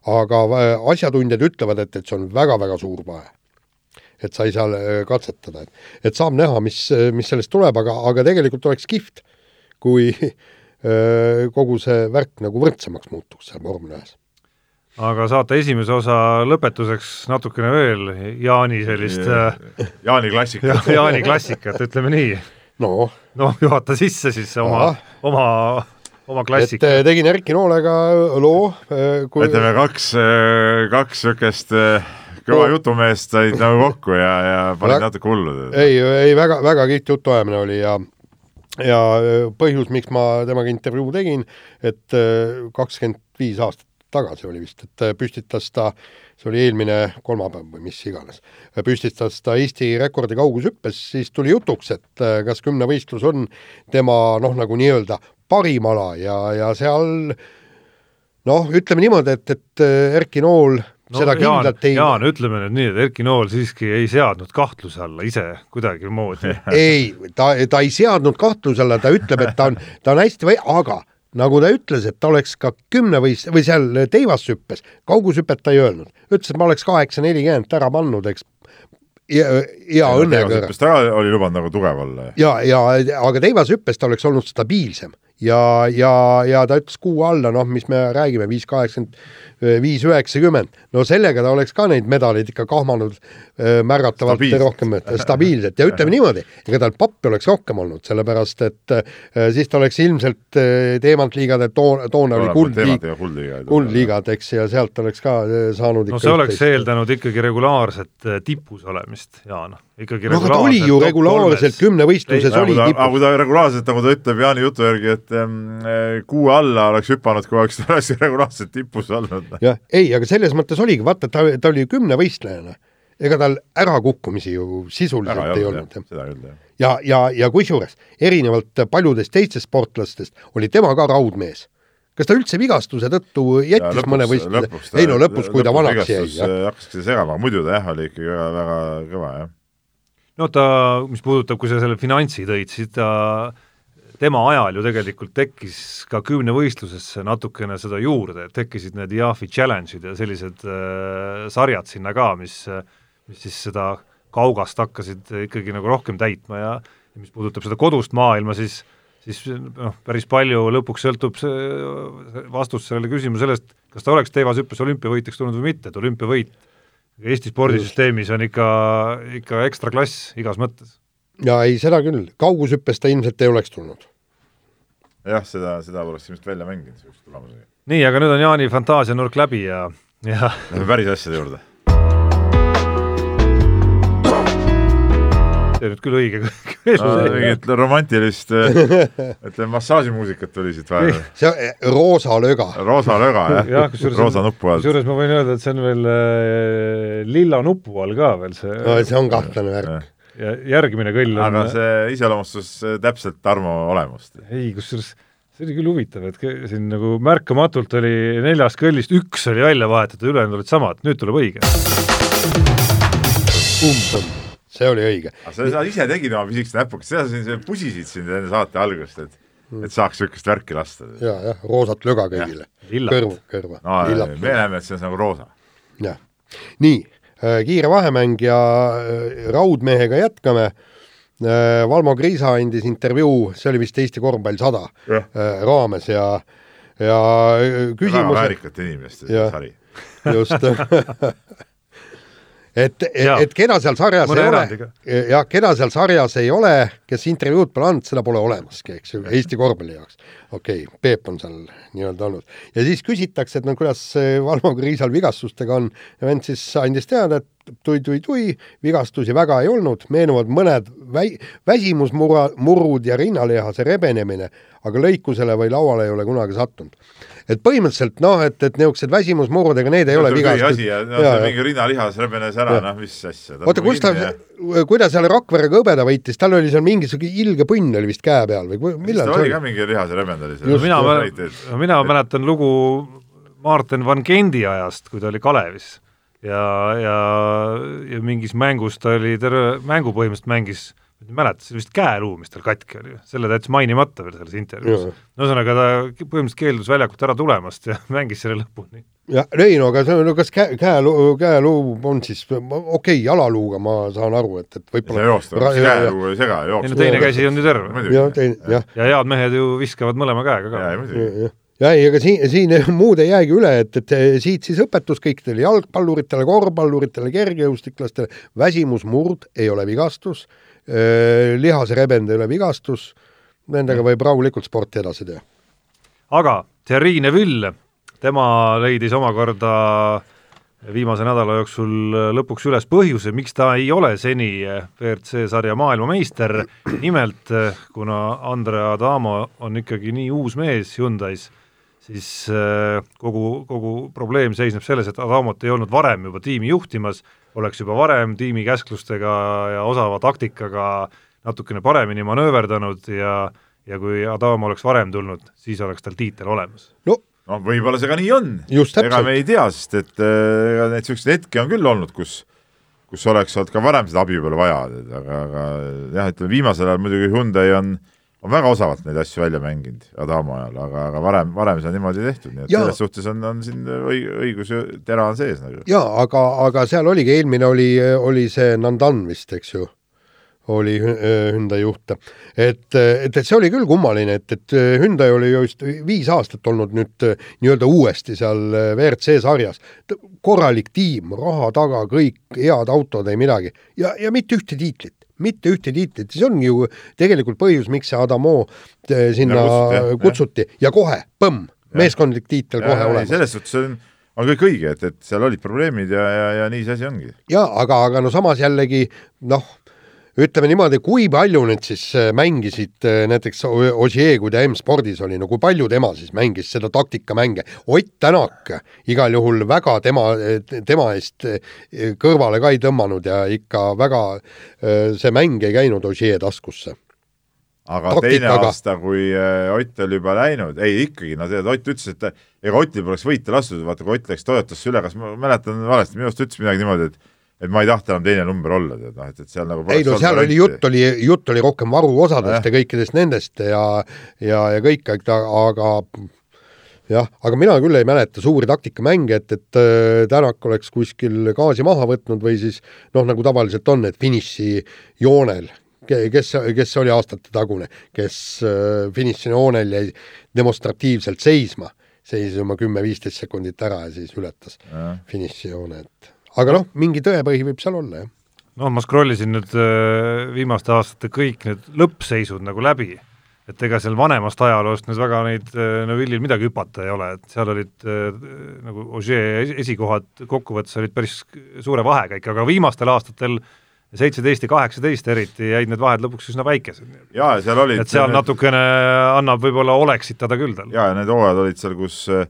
aga äh, asjatundjad ütlevad, et, et see on väga-väga suur vahe. et sa ei saa äh, katsetada, et, et saab näha, mis, mis sellest tuleb, aga, aga tegelikult oleks kihvt, kui <laughs> äh, kogu see värk nagu võrdsemaks muutuks seal vormel ühes aga saate esimese osa lõpetuseks natukene veel Jaani sellist Jaani klassikat ja, <laughs> Jaani klassikat, ütleme nii. noh, noh, juhata sisse siis oma oma, oma et klassika. äh, tegin Erki Noolega loo, kui ütleme kaks, kaks niisugust äh, kõva No. jutumeest said nagu kokku ja, ja panid natuke hullu. ei, ei väga, väga kihvt jutuajamine oli ja ja põhjus, miks ma temaga intervjuu tegin, et kakskümmend viis aastat tagasi oli vist, et püstitas ta, see oli eelmine kolmapäev või mis iganes, püstitas ta Eesti rekordi kaugushüppes, siis tuli jutuks, et äh, kas kümnevõistlus on tema noh, nagu nii-öelda parim ala ja, ja seal noh, ütleme niimoodi, et, et äh, Erki Nool no, seda Jaan, kindlalt ei Jaan, ütleme nüüd nii, et Erki Nool siiski ei seadnud kahtluse alla ise kuidagimoodi. <laughs> ei, ta, ta ei seadnud kahtluse alla, ta ütleb, et ta on, ta on hästi või-, aga nagu ta ütles, et ta oleks ka kümnevõist- või seal teivashüppes, kaugushüpet ta ei öelnud, ütles, et ma oleks kaheksa nelikümmend ära pannud, eks. ja, ja õnnega. ta oli lubanud nagu tugev olla. ja, ja aga teivashüppes ta oleks olnud stabiilsem ja, ja, ja ta ütles kuu alla, noh, mis me räägime, viis kaheksakümmend, viis üheksakümmend, no sellega ta oleks ka neid medaleid ikka kahmanud äh, märgatavalt Stabiilselt. rohkem, stabiilselt ja ütleme niimoodi, ega tal pappi oleks rohkem olnud, sellepärast et äh, siis ta oleks ilmselt äh, teemantliigade toona, toona oli kuldliig, kuldliiga. kuldliigad, eks, ja sealt oleks ka äh, saanud no see oleks üht-teist. eeldanud ikkagi regulaarset äh, tipus olemist, Jaan. Ikkagi no ta oli ju regulaarselt kümnevõistluses oli ta, aga tipus. kui ta regulaarselt, nagu ta ütleb Jaani jutu järgi, et ähm, kuu alla oleks hüpanud, kui oleks <laughs> oleks regulaarselt tipus olnud. jah, ei, aga selles mõttes oligi, vaata, ta, ta oli ju kümnevõistlejana. ega tal ärakukkumisi ju sisuliselt ära ei olnud olnud jah, jah. ja, ja, ja kusjuures erinevalt paljudest teistest sportlastest oli tema ka raudmees. kas ta üldse vigastuse tõttu jättis mõne võistluse? ei no lõpus, kui ta vanaks jäi, jah. hakkaski segama, muidu ta jah, oli ikkagi väga, väga kõva jah. No ta, mis puudutab, kui sa selle finantsi tõid, siis ta, tema ajal ju tegelikult tekkis ka kümnevõistlusesse natukene seda juurde, et tekkisid need IAF-i challenge'id ja sellised äh, sarjad sinna ka, mis, mis siis seda kaugast hakkasid ikkagi nagu rohkem täitma ja ja mis puudutab seda kodust maailma, siis siis noh, päris palju lõpuks sõltub see vastus sellele küsimusele sellest, kas ta oleks teivashüppes olümpiavõitjaks tulnud või mitte, et olümpiavõit Eesti spordisüsteemis on ikka, ikka ekstra klass igas mõttes. ja ei, seda küll, kaugushüppes ta ilmselt ei oleks tulnud. jah, seda, seda poleks ilmselt välja mänginud niisuguse tulemusega. nii, aga nüüd on Jaani fantaasianurk läbi ja, ja Lähme päris asjade juurde. See nüüd küll õige <laughs> mingit romantilist, <laughs> ütleme massaažimuusikat tuli siit vahele. see eh, roosa löga, roosa löga jah kusjuures roosa nupu all. kusjuures ma võin öelda, et see on veel äh, lilla nupu all ka veel see no see on kahtlane värk. ja järgmine kõll on aga see iseloomustas äh, täpselt Tarmo olemust. ei, kusjuures see oli küll huvitav, et siin nagu märkamatult oli neljast kõllist üks oli välja vahetatud, ülejäänud olid samad, nüüd tuleb õige. See oli õige. sa, sa ise tegid oma pisikest näpukest, seda sa siin pusisid siin enne saate algust, et et saaks niisugust värki lasta. ja, jah, roosat löga kõigile. Kõrva, kõrva no lillat me näeme, et see on nagu roosa. jah, nii, kiire vahemäng ja äh, raudmehega jätkame. Valmo Kriisa andis intervjuu, see oli vist Eesti korvpall sada äh, raames ja, ja äh, väga küsimus, väärikate inimeste sari. just <laughs> et, et et keda seal sarjas Mõne ei ole erandiga., jah, keda seal sarjas ei ole, kes intervjuud pole andnud, seda pole olemaski, eks ju, Eesti korvpalli jaoks. okei okay,, Peep on seal nii-öelda olnud. ja siis küsitakse, et no kuidas Valmo Kriisal vigastustega on ja vend siis andis teada, et tui-tui-tui, vigastusi väga ei olnud, meenuvad mõned väi-, väsimusmurra, murrud ja rinnalihase rebenemine, aga lõikusele või lauale ei ole kunagi sattunud. Et põhimõtteliselt noh, et, et niisugused väsimusmurrud, ega need ei ole asi vigastused. ja no, see mingi rinnalihas rebenes ära, noh mis asja. oota, kus ta, kui ta seal Rakverega hõbeda võitis, tal oli seal mingisugune ilge punn oli vist käe peal või millal see oli ka? mingi lihase rebend oli mina seal. mäletan, mina mäletan lugu Martin Van Gendi ajast, kui ta oli Kalevis ja, ja, ja mingis mängus ta oli terve mängu põhimõtteliselt mängis, ma ei mäleta, see vist käeluum, mis tal katki oli, selle ta jättis mainimata veel selles intervjuus. No ühesõnaga ta põhimõtteliselt keeldus väljakult ära tulemast ja <laughs> mängis selle lõpuni. jah, ei no aga see on, no kas käe, käeluu, käeluu on siis, okei okay,, jalaluuga ma saan aru, et, et ei saa võib-olla joosta, ja- käeluu ei sega ei no teine käsi on ju terve. teine, jah, ja head mehed ju viskavad mõlema käega ka. Jah ja ei, ega siin, siin <laughs> muud ei jäägi üle, et, et siit siis õpetus kõikidele jalgpalluritele, korvpalluritele, kergejõustiklastele, väsimusmurd ei ole vigastus, lihaserebend ei ole vigastus, nendega võib rahulikult sporti edasi teha. aga Thierry Neville, tema leidis omakorda viimase nädala jooksul lõpuks üles põhjuse, miks ta ei ole seni WRC sarja maailmameister, nimelt kuna Andrea Adamo on ikkagi nii uus mees Hyundai's, siis kogu, kogu probleem seisneb selles, et Adamot ei olnud varem juba tiimi juhtimas, oleks juba varem tiimi käsklustega ja osava taktikaga natukene paremini manööverdanud ja ja kui Adam oleks varem tulnud, siis oleks tal tiitel olemas. no no võib-olla see ka nii on. ega me ei tea, sest et äh, ega neid niisuguseid hetki on küll olnud, kus kus oleks olnud ka varem seda abi võib-olla vaja, aga, aga jah, ütleme viimasel ajal muidugi Hyundai on on väga osavalt neid asju välja mänginud Adamo ajal, aga, aga varem, varem seda niimoodi tehtud, nii et ja. selles suhtes on, on siin õig-, õigus ju, tera on sees nagu. jaa, aga, aga seal oligi, eelmine oli, oli see Nandan vist, eks ju oli Hyundai juht. et, et, et see oli küll kummaline, et, et Hyundai oli just viis aastat olnud nüüd nii-öelda uuesti seal WRC sarjas. korralik tiim, raha taga, kõik head autod, ei midagi ja, ja mitte ühte tiitlit mitte ühte tiitlit, siis ongi ju tegelikult põhjus, miks see Adamo eh, sinna ja kutsuti ja, ja kohe, põmm, meeskondlik tiitel kohe olemas. selles suhtes on on kõik õige, et, et seal olid probleemid ja, ja, ja nii see asi ongi. jaa, aga, aga no samas jällegi noh, ütleme niimoodi, kui palju nüüd siis äh, mängisid äh, näiteks Ogier, kui ta M-spordis oli, no kui palju tema siis mängis seda taktikamänge, Ott Tänak igal juhul väga tema, tema eest äh, kõrvale ka ei tõmmanud ja ikka väga see mäng ei käinud Ogier taskusse aga Taktikaga. teine aasta, kui Ott oli juba läinud, ei ikkagi, no tead, Ott ütles, et ega Otil poleks võita lastud, vaata kui Ott läks Toyotasse üle, kas ma mäletan valesti, minu arust ütles midagi niimoodi, et et ma ei tahta enam teine number olla, tead noh, et, et seal nagu ei no seal oli jutt oli, jutt oli rohkem varuosadest ja, kõikidest nendest ja ja, ja kõik, aga jah, aga mina küll ei mäleta suuri taktikamänge, et, et äh, Tänak oleks kuskil gaasi maha võtnud või siis noh, nagu tavaliselt on, et finiši joonel, kes, kes oli aastate tagune, kes äh, finiši joonel jäi demonstratiivselt seisma, seisis oma kümme-viisteist sekundit ära ja siis ületas finiši joone, et aga noh, mingi tõepõhi võib seal olla, jah. noh, ma scroll isin nüüd äh, viimaste aastate kõik need lõppseisud nagu läbi, et ega seal vanemast ajaloost nüüd väga neid äh, Neville'il midagi hüpata ei ole, et seal olid äh, nagu Ogier esikohad kokkuvõttes olid päris suure vahega ikka, aga viimastel aastatel seitseteist ja kaheksateist eriti jäid need vahed lõpuks üsna väikesed. jaa, seal olid et seal need... natukene annab võib-olla oleksitada küll tal. jaa, ja need hooajad olid seal, kus äh,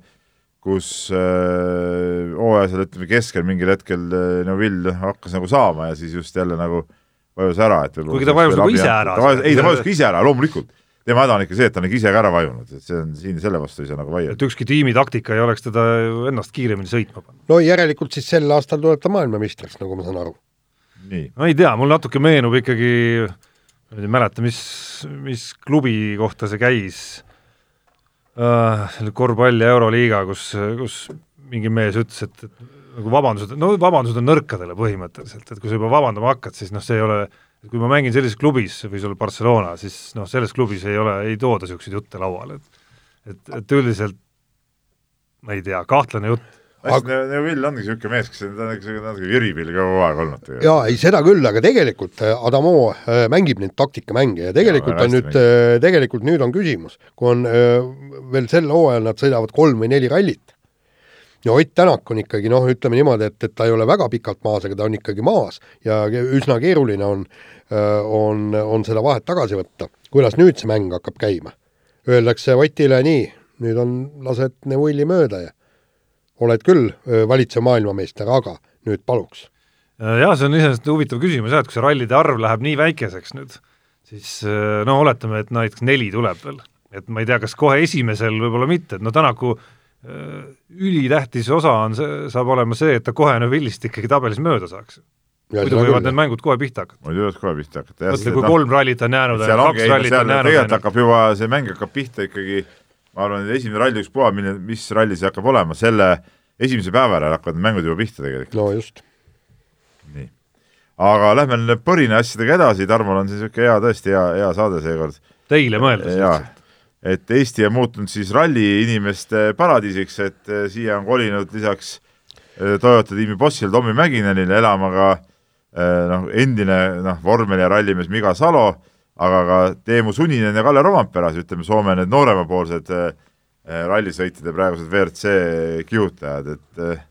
kus äh, hooaja seal ütleme keskel mingil hetkel äh, Neville hakkas nagu saama ja siis just jälle nagu vajus ära, et kuigi ta vajus nagu ise ära. ei, ta vajus ka ise ära, loomulikult. tema häda on ikka see, et ta on ikka ise ka ära vajunud, et see on siin selle vastu ei saa nagu vaielda. et ükski tiimi taktika ei oleks teda ennast kiiremini sõitma pannud. no järelikult siis sel aastal tuleb ta maailmameistriks, nagu ma saan aru. no ei tea, mul natuke meenub ikkagi, ma ei mäleta, mis, mis klubi kohta see käis selle korvpalli Euroliiga, kus, kus mingi mees ütles, et, et nagu vabandused, no vabandused on nõrkadele põhimõtteliselt, et kui sa juba vabandama hakkad, siis noh, see ei ole, kui ma mängin sellises klubis, võis olla Barcelona, siis noh, selles klubis ei ole, ei tooda niisuguseid jutte lauale, et et, et üldiselt ma ei tea, kahtlane jutt aga... Neville ongi niisugune mees, kes on natuke viripill kogu aeg olnud. jaa, ei seda küll, aga tegelikult äh, Adamo äh, mängib neid taktikamänge ja tegelikult ja, on nüüd, äh, tegelikult nüüd on küsimus, kui on veel sel hooajal nad sõidavad kolm või neli rallit ja Ott Tänak on ikkagi noh, ütleme niimoodi, et, et ta ei ole väga pikalt maas, aga ta on ikkagi maas ja üsna keeruline on, on, on seda vahet tagasi võtta. kuidas nüüd see mäng hakkab käima? Öeldakse Otile nii, nüüd on, lased Neville'i mööda ja oled küll valitsev maailmameister, aga nüüd paluks. jah, see on iseenesest huvitav küsimus jah, et kui see rallide arv läheb nii väikeseks nüüd, siis no oletame, et näiteks neli tuleb veel, et ma ei tea, kas kohe esimesel võib-olla mitte, et no Tänaku ülitähtis osa on see, saab olema see, et ta kohe Neville'ist ikkagi tabelis mööda saaks. muidu võivad need mängud kohe pihta hakata. muidu võivad kohe pihta hakata, jah. mõtle, kui kolm rallit on jäänud, kaks rallit on jäänud. tegelikult hakkab juba, see mäng hakkab pihta ikkagi ma arvan, et esimene ralli ükspuha, milline, mis ralli see hakkab olema, selle esimese päeva järel hakkavad mängud juba pihta tegelikult. no just. nii. aga lähme nüüd põrina asjadega edasi, Tarmol on siis niisugune hea, tõesti hea, hea saade seekord. Teile mõeldes lihtsalt. et Eesti on muutunud siis ralli inimeste paradiisiks, et eh, siia on kolinud lisaks eh, Toyota tiimi bossile Tommy Mäkinenile elama ka noh, endine noh, vormel- ja rallimees Miga Salo, aga ka Teemu Suninen ja Kalle Rompera, siis ütleme, Soome need nooremapoolsed äh, rallisõitjate praegused WRC kihutajad, et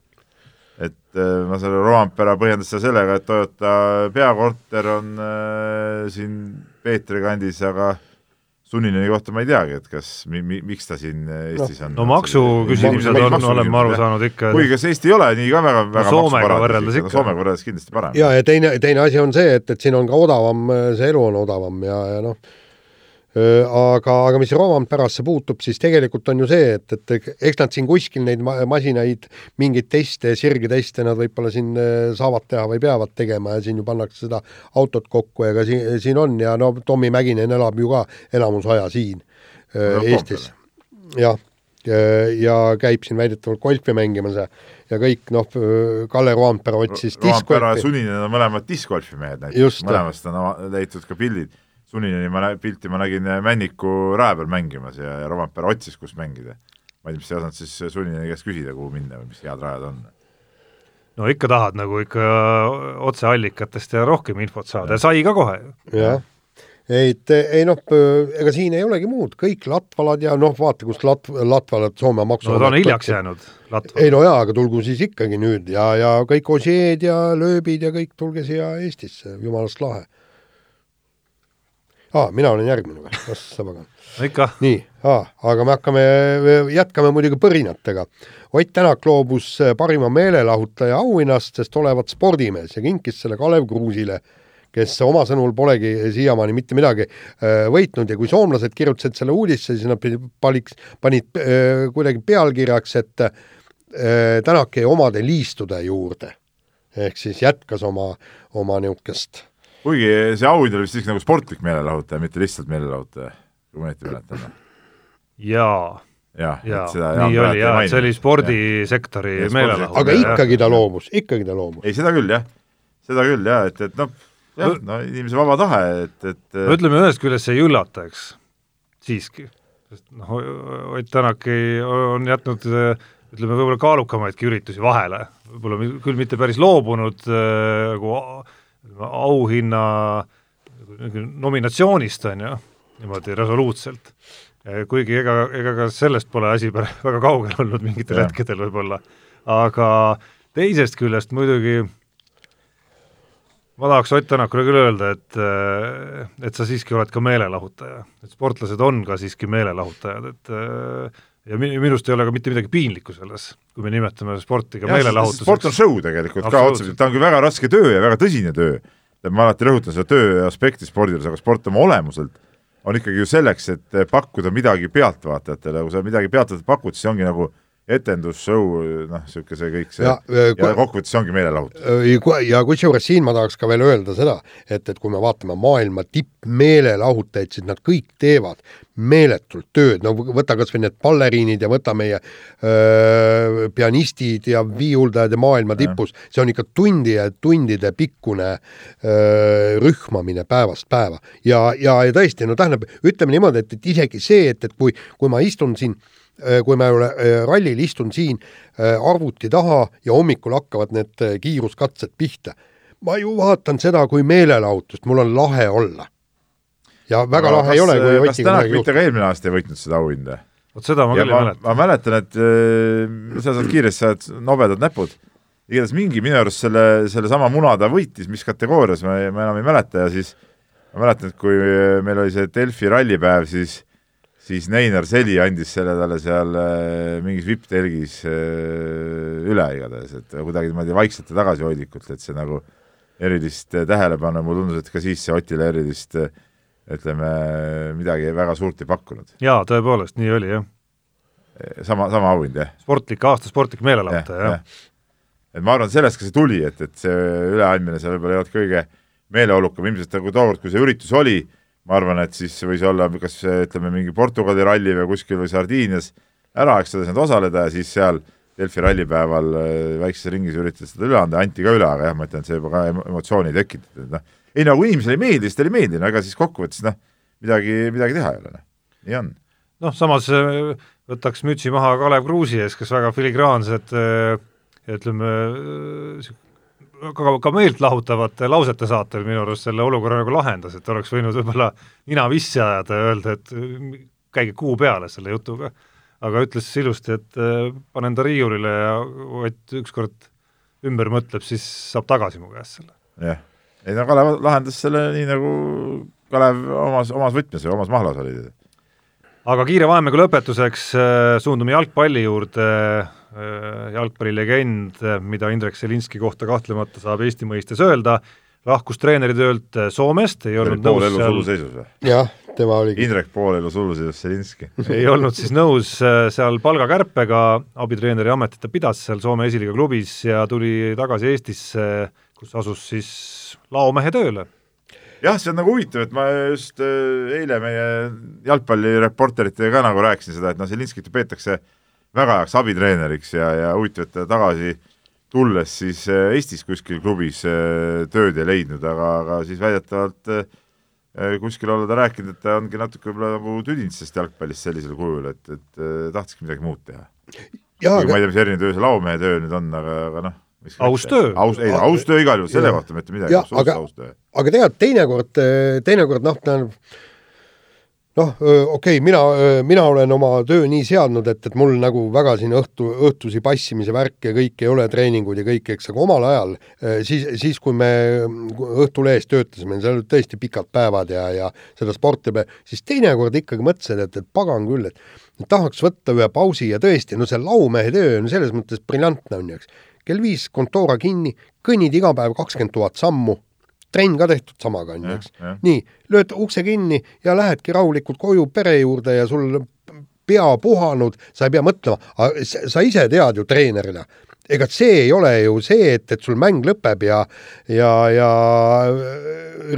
et ma selle Rompera põhjendas seda sellega, et Toyota peakorter on äh, siin Peetri kandis, aga Sunineni kohta ma ei teagi, et kas mi-, mi-, miks ta siin Eestis on. no maksuküsimused on, olen ma aru saanud ikka. kuigi kas Eesti ei ole nii ka väga, väga no, Soomega võrreldes ikka. Soomega võrreldes kindlasti parem. ja, ja teine, teine asi on see, et, et siin on ka odavam, see elu on odavam ja, ja noh, aga, aga mis Roompearasse puutub, siis tegelikult on ju see, et, et eks nad siin kuskil neid masinaid, mingeid teste, sirgeteste nad võib-olla siin saavad teha või peavad tegema ja siin ju pannakse seda autot kokku ja ka siin, siin on ja no Tommy Mäkinen elab ju ka enamus aja siin no, Eestis. jah, ja käib siin väidetavalt golfi mängimas ja, ja kõik noh, Kalle Roampere otsis Roampere ja Suninen on mõlemad diskgolfi mehed näiteks, mõlemast on leitud ka pildid Sunineni ma nä-, pilti ma nägin äh, Männiku rae peal mängimas ja, ja Rompera otsis, kus mängida. ma ei tea, mis ei osanud siis Sunineni käest küsida, kuhu minna või mis head rajad on. no ikka tahad nagu ikka otseallikatest ja rohkem infot saada ja sai ka kohe. jah, ei, et ei noh, ega siin ei olegi muud, kõik latvalad ja noh, vaata, kust lat-, latvalad Soome maksu no ta on hiljaks jäänud, latval. ei no jaa, aga tulgu siis ikkagi nüüd ja, ja kõik Osieed ja lööbid ja kõik tulge siia Eestisse, jumalast lahe aa, mina olen järgmine või, kas sa pagan? ikka. nii, aga me hakkame, jätkame muidugi põrinatega. Ott Tänak loobus parima meelelahutaja auhinnast, sest olevat spordimees ja kinkis selle Kalev Kruusile, kes oma sõnul polegi siiamaani mitte midagi äh, võitnud ja kui soomlased kirjutasid selle uudisse, siis nad paniks, panid äh, kuidagi pealkirjaks, et äh, Tänak jäi omade liistude juurde. ehk siis jätkas oma, oma niisugust kuigi see auhind oli vist siiski nagu sportlik meelelahutaja, mitte lihtsalt meelelahutaja, kui ma õieti mäletan. jaa jah ja, ja, nii oli jaa, see oli spordisektori meelelahutus. aga ikkagi ta loobus, ikkagi ta loobus. ei, seda küll jah, seda küll jah, et, et noh, jah, no inimese vaba tahe, et, et no ütleme, ühest küljest see ei üllata, eks, siiski. sest noh, Ott Tänak ei, on jätnud ütleme, võib-olla kaalukamaidki üritusi vahele, võib-olla küll mitte päris loobunud nagu äh, auhinna nominatsioonist, on ju, niimoodi resoluutselt. kuigi ega, ega ka sellest pole asi väga kaugel olnud mingitel ja. hetkedel võib-olla, aga teisest küljest muidugi ma tahaks Ott Tänakule küll öelda, et et sa siiski oled ka meelelahutaja, et sportlased on ka siiski meelelahutajad, et ja minust ei ole ka mitte midagi piinlikku selles, kui me nimetame sporti ka meelelahutuseks. sport on show tegelikult ka otseselt, ta on küll väga raske töö ja väga tõsine töö, ma alati rõhutan seda töö aspekti spordijuures, aga sport oma olemuselt on ikkagi ju selleks, et pakkuda midagi pealtvaatajatele, kui sa midagi pealtvaatajatele pakud, siis ongi nagu etendusshow, noh, niisugune see kõik see ja, ja kokkuvõttes see ongi meelelahutus. ja kusjuures siin ma tahaks ka veel öelda seda, et, et kui me vaatame maailma tippmeelelahutajaid, siis nad kõik teevad meeletult tööd, no võta kas või need balleriinid ja võta meie öö, pianistid ja viiuldajad ja maailma tipus, see on ikka tundide, tundide pikkune öö, rühmamine päevast päeva. ja, ja, ja tõesti, no tähendab, ütleme niimoodi, et, et isegi see, et, et kui, kui ma istun siin Äh, kui ma äh, rallil istun siin äh, arvuti taha ja hommikul hakkavad need kiiruskatsed pihta, ma ju vaatan seda kui meelelahutust, mul on lahe olla. ja väga Aga lahe kas, ei ole, kui kas Tänak mitte ka eelmine aasta ei võitnud seda auhinda? vot seda ma ja küll ei mäleta. ma mäletan, et äh, sa saad kiiresti, sa oled nobedad näpud, igatahes mingi minu arust selle, sellesama muna ta võitis, mis kategoorias, ma, ma enam ei mäleta ja siis ma mäletan, et kui meil oli see Delfi rallipäev, siis siis Neinar Seli andis selle talle seal äh, mingis vipptelgis äh, üle igatahes, et kuidagi niimoodi vaikselt ja tagasihoidlikult, et see nagu erilist äh, tähelepanu, mulle tundus, et ka siis see Otile erilist ütleme, midagi väga suurt ei pakkunud. jaa, tõepoolest, nii oli, jah. sama, sama auhind, jah? sportlik, aasta sportlik meelelahutaja, jah ja. ja.. et ma arvan, sellest ka see tuli, et, et see üleandmine seal võib-olla ei olnud kõige meeleolukam, ilmselt nagu tookord, kui see üritus oli, ma arvan, et siis võis olla kas ütleme, mingi Portugali ralli või kuskil või Sardiinias ära, eks ta ei saanud osaleda ja siis seal Delfi rallipäeval äh, väikses ringis üritati seda üle anda, anti ka üle, aga jah, ma ütlen, see juba ka emotsiooni tekitab, et noh, ei no kui inimesele ei meeldi, siis talle ei meeldi, no ega siis kokkuvõttes noh, midagi, midagi teha ei ole, noh, nii on. noh, samas äh, võtaks mütsi maha Kalev Kruusi ees, kes väga filigraansed äh, ütleme, ka, ka meeltlahutavate lausete saatel minu arust selle olukorra nagu lahendas, et oleks võinud võib-olla nina vissi ajada ja öelda, et käige kuu peale selle jutuga. aga ütles ilusti, et äh, panen ta riiulile ja Ott ükskord ümber mõtleb, siis saab tagasi mu käest selle. jah, ei no Kalev lahendas selle nii, nagu Kalev omas, omas võtmes või omas mahlas oli. aga kiire vahemängu lõpetuseks äh, suundume jalgpalli juurde jalgpallilegend, mida Indrek Selinski kohta kahtlemata saab Eesti mõistes öelda, lahkus treeneri töölt äh, Soomest, ei olnud pool elu suluseisus või? jah, tema oligi. Indrek pool elu suluseisus Selinski <laughs> ei olnud siis nõus äh, seal palgakärpega, abitreeneri ametit ta pidas seal Soome esiliiga klubis ja tuli tagasi Eestisse, kus asus siis laomehe tööle jah, see on nagu huvitav, et ma just eile meie jalgpallireporteritega ka nagu rääkisin seda, et noh, Selinskit ju peetakse äh, väga heaks abitreeneriks ja, ja huvitav, et ta tagasi tulles siis äh, Eestis kuskil klubis äh, tööd ei leidnud, aga, aga siis väidetavalt äh, kuskil olla ta rääkinud, et ta ongi natuke võib-olla nagu tüdinud sellest jalgpallist sellisel kujul, et, et tahtski midagi muud teha. Aga... ma ei tea, mis erinev töö see laomehe töö nüüd on, aga, aga noh, aus töö. aus, ei aus töö igal juhul, selle kohta mitte midagi, aga, aga tegelikult teinekord, teinekord noh, tähendab noh, okei okay,, mina, mina olen oma töö nii seadnud, et, et mul nagu väga siin õhtu, õhtusi passimise värk ja kõik ei ole treeningud ja kõik, eks, aga omal ajal, siis, siis kui me Õhtulehes töötasime, seal olid tõesti pikad päevad ja, ja seda sporti, siis teinekord ikkagi mõtlesin, et, et pagan küll, et tahaks võtta ühe pausi ja tõesti, no see laumehe töö on selles mõttes briljantne, on ju, eks. kell viis kontoora kinni, kõnnid iga päev kakskümmend tuhat sammu trenn ka tehtud samaga, on ju, eks. nii, lööd ukse kinni ja lähedki rahulikult koju pere juurde ja sul pea puhanud, sa ei pea mõtlema, sa ise tead ju treenerina, ega see ei ole ju see, et, et sul mäng lõpeb ja ja, ja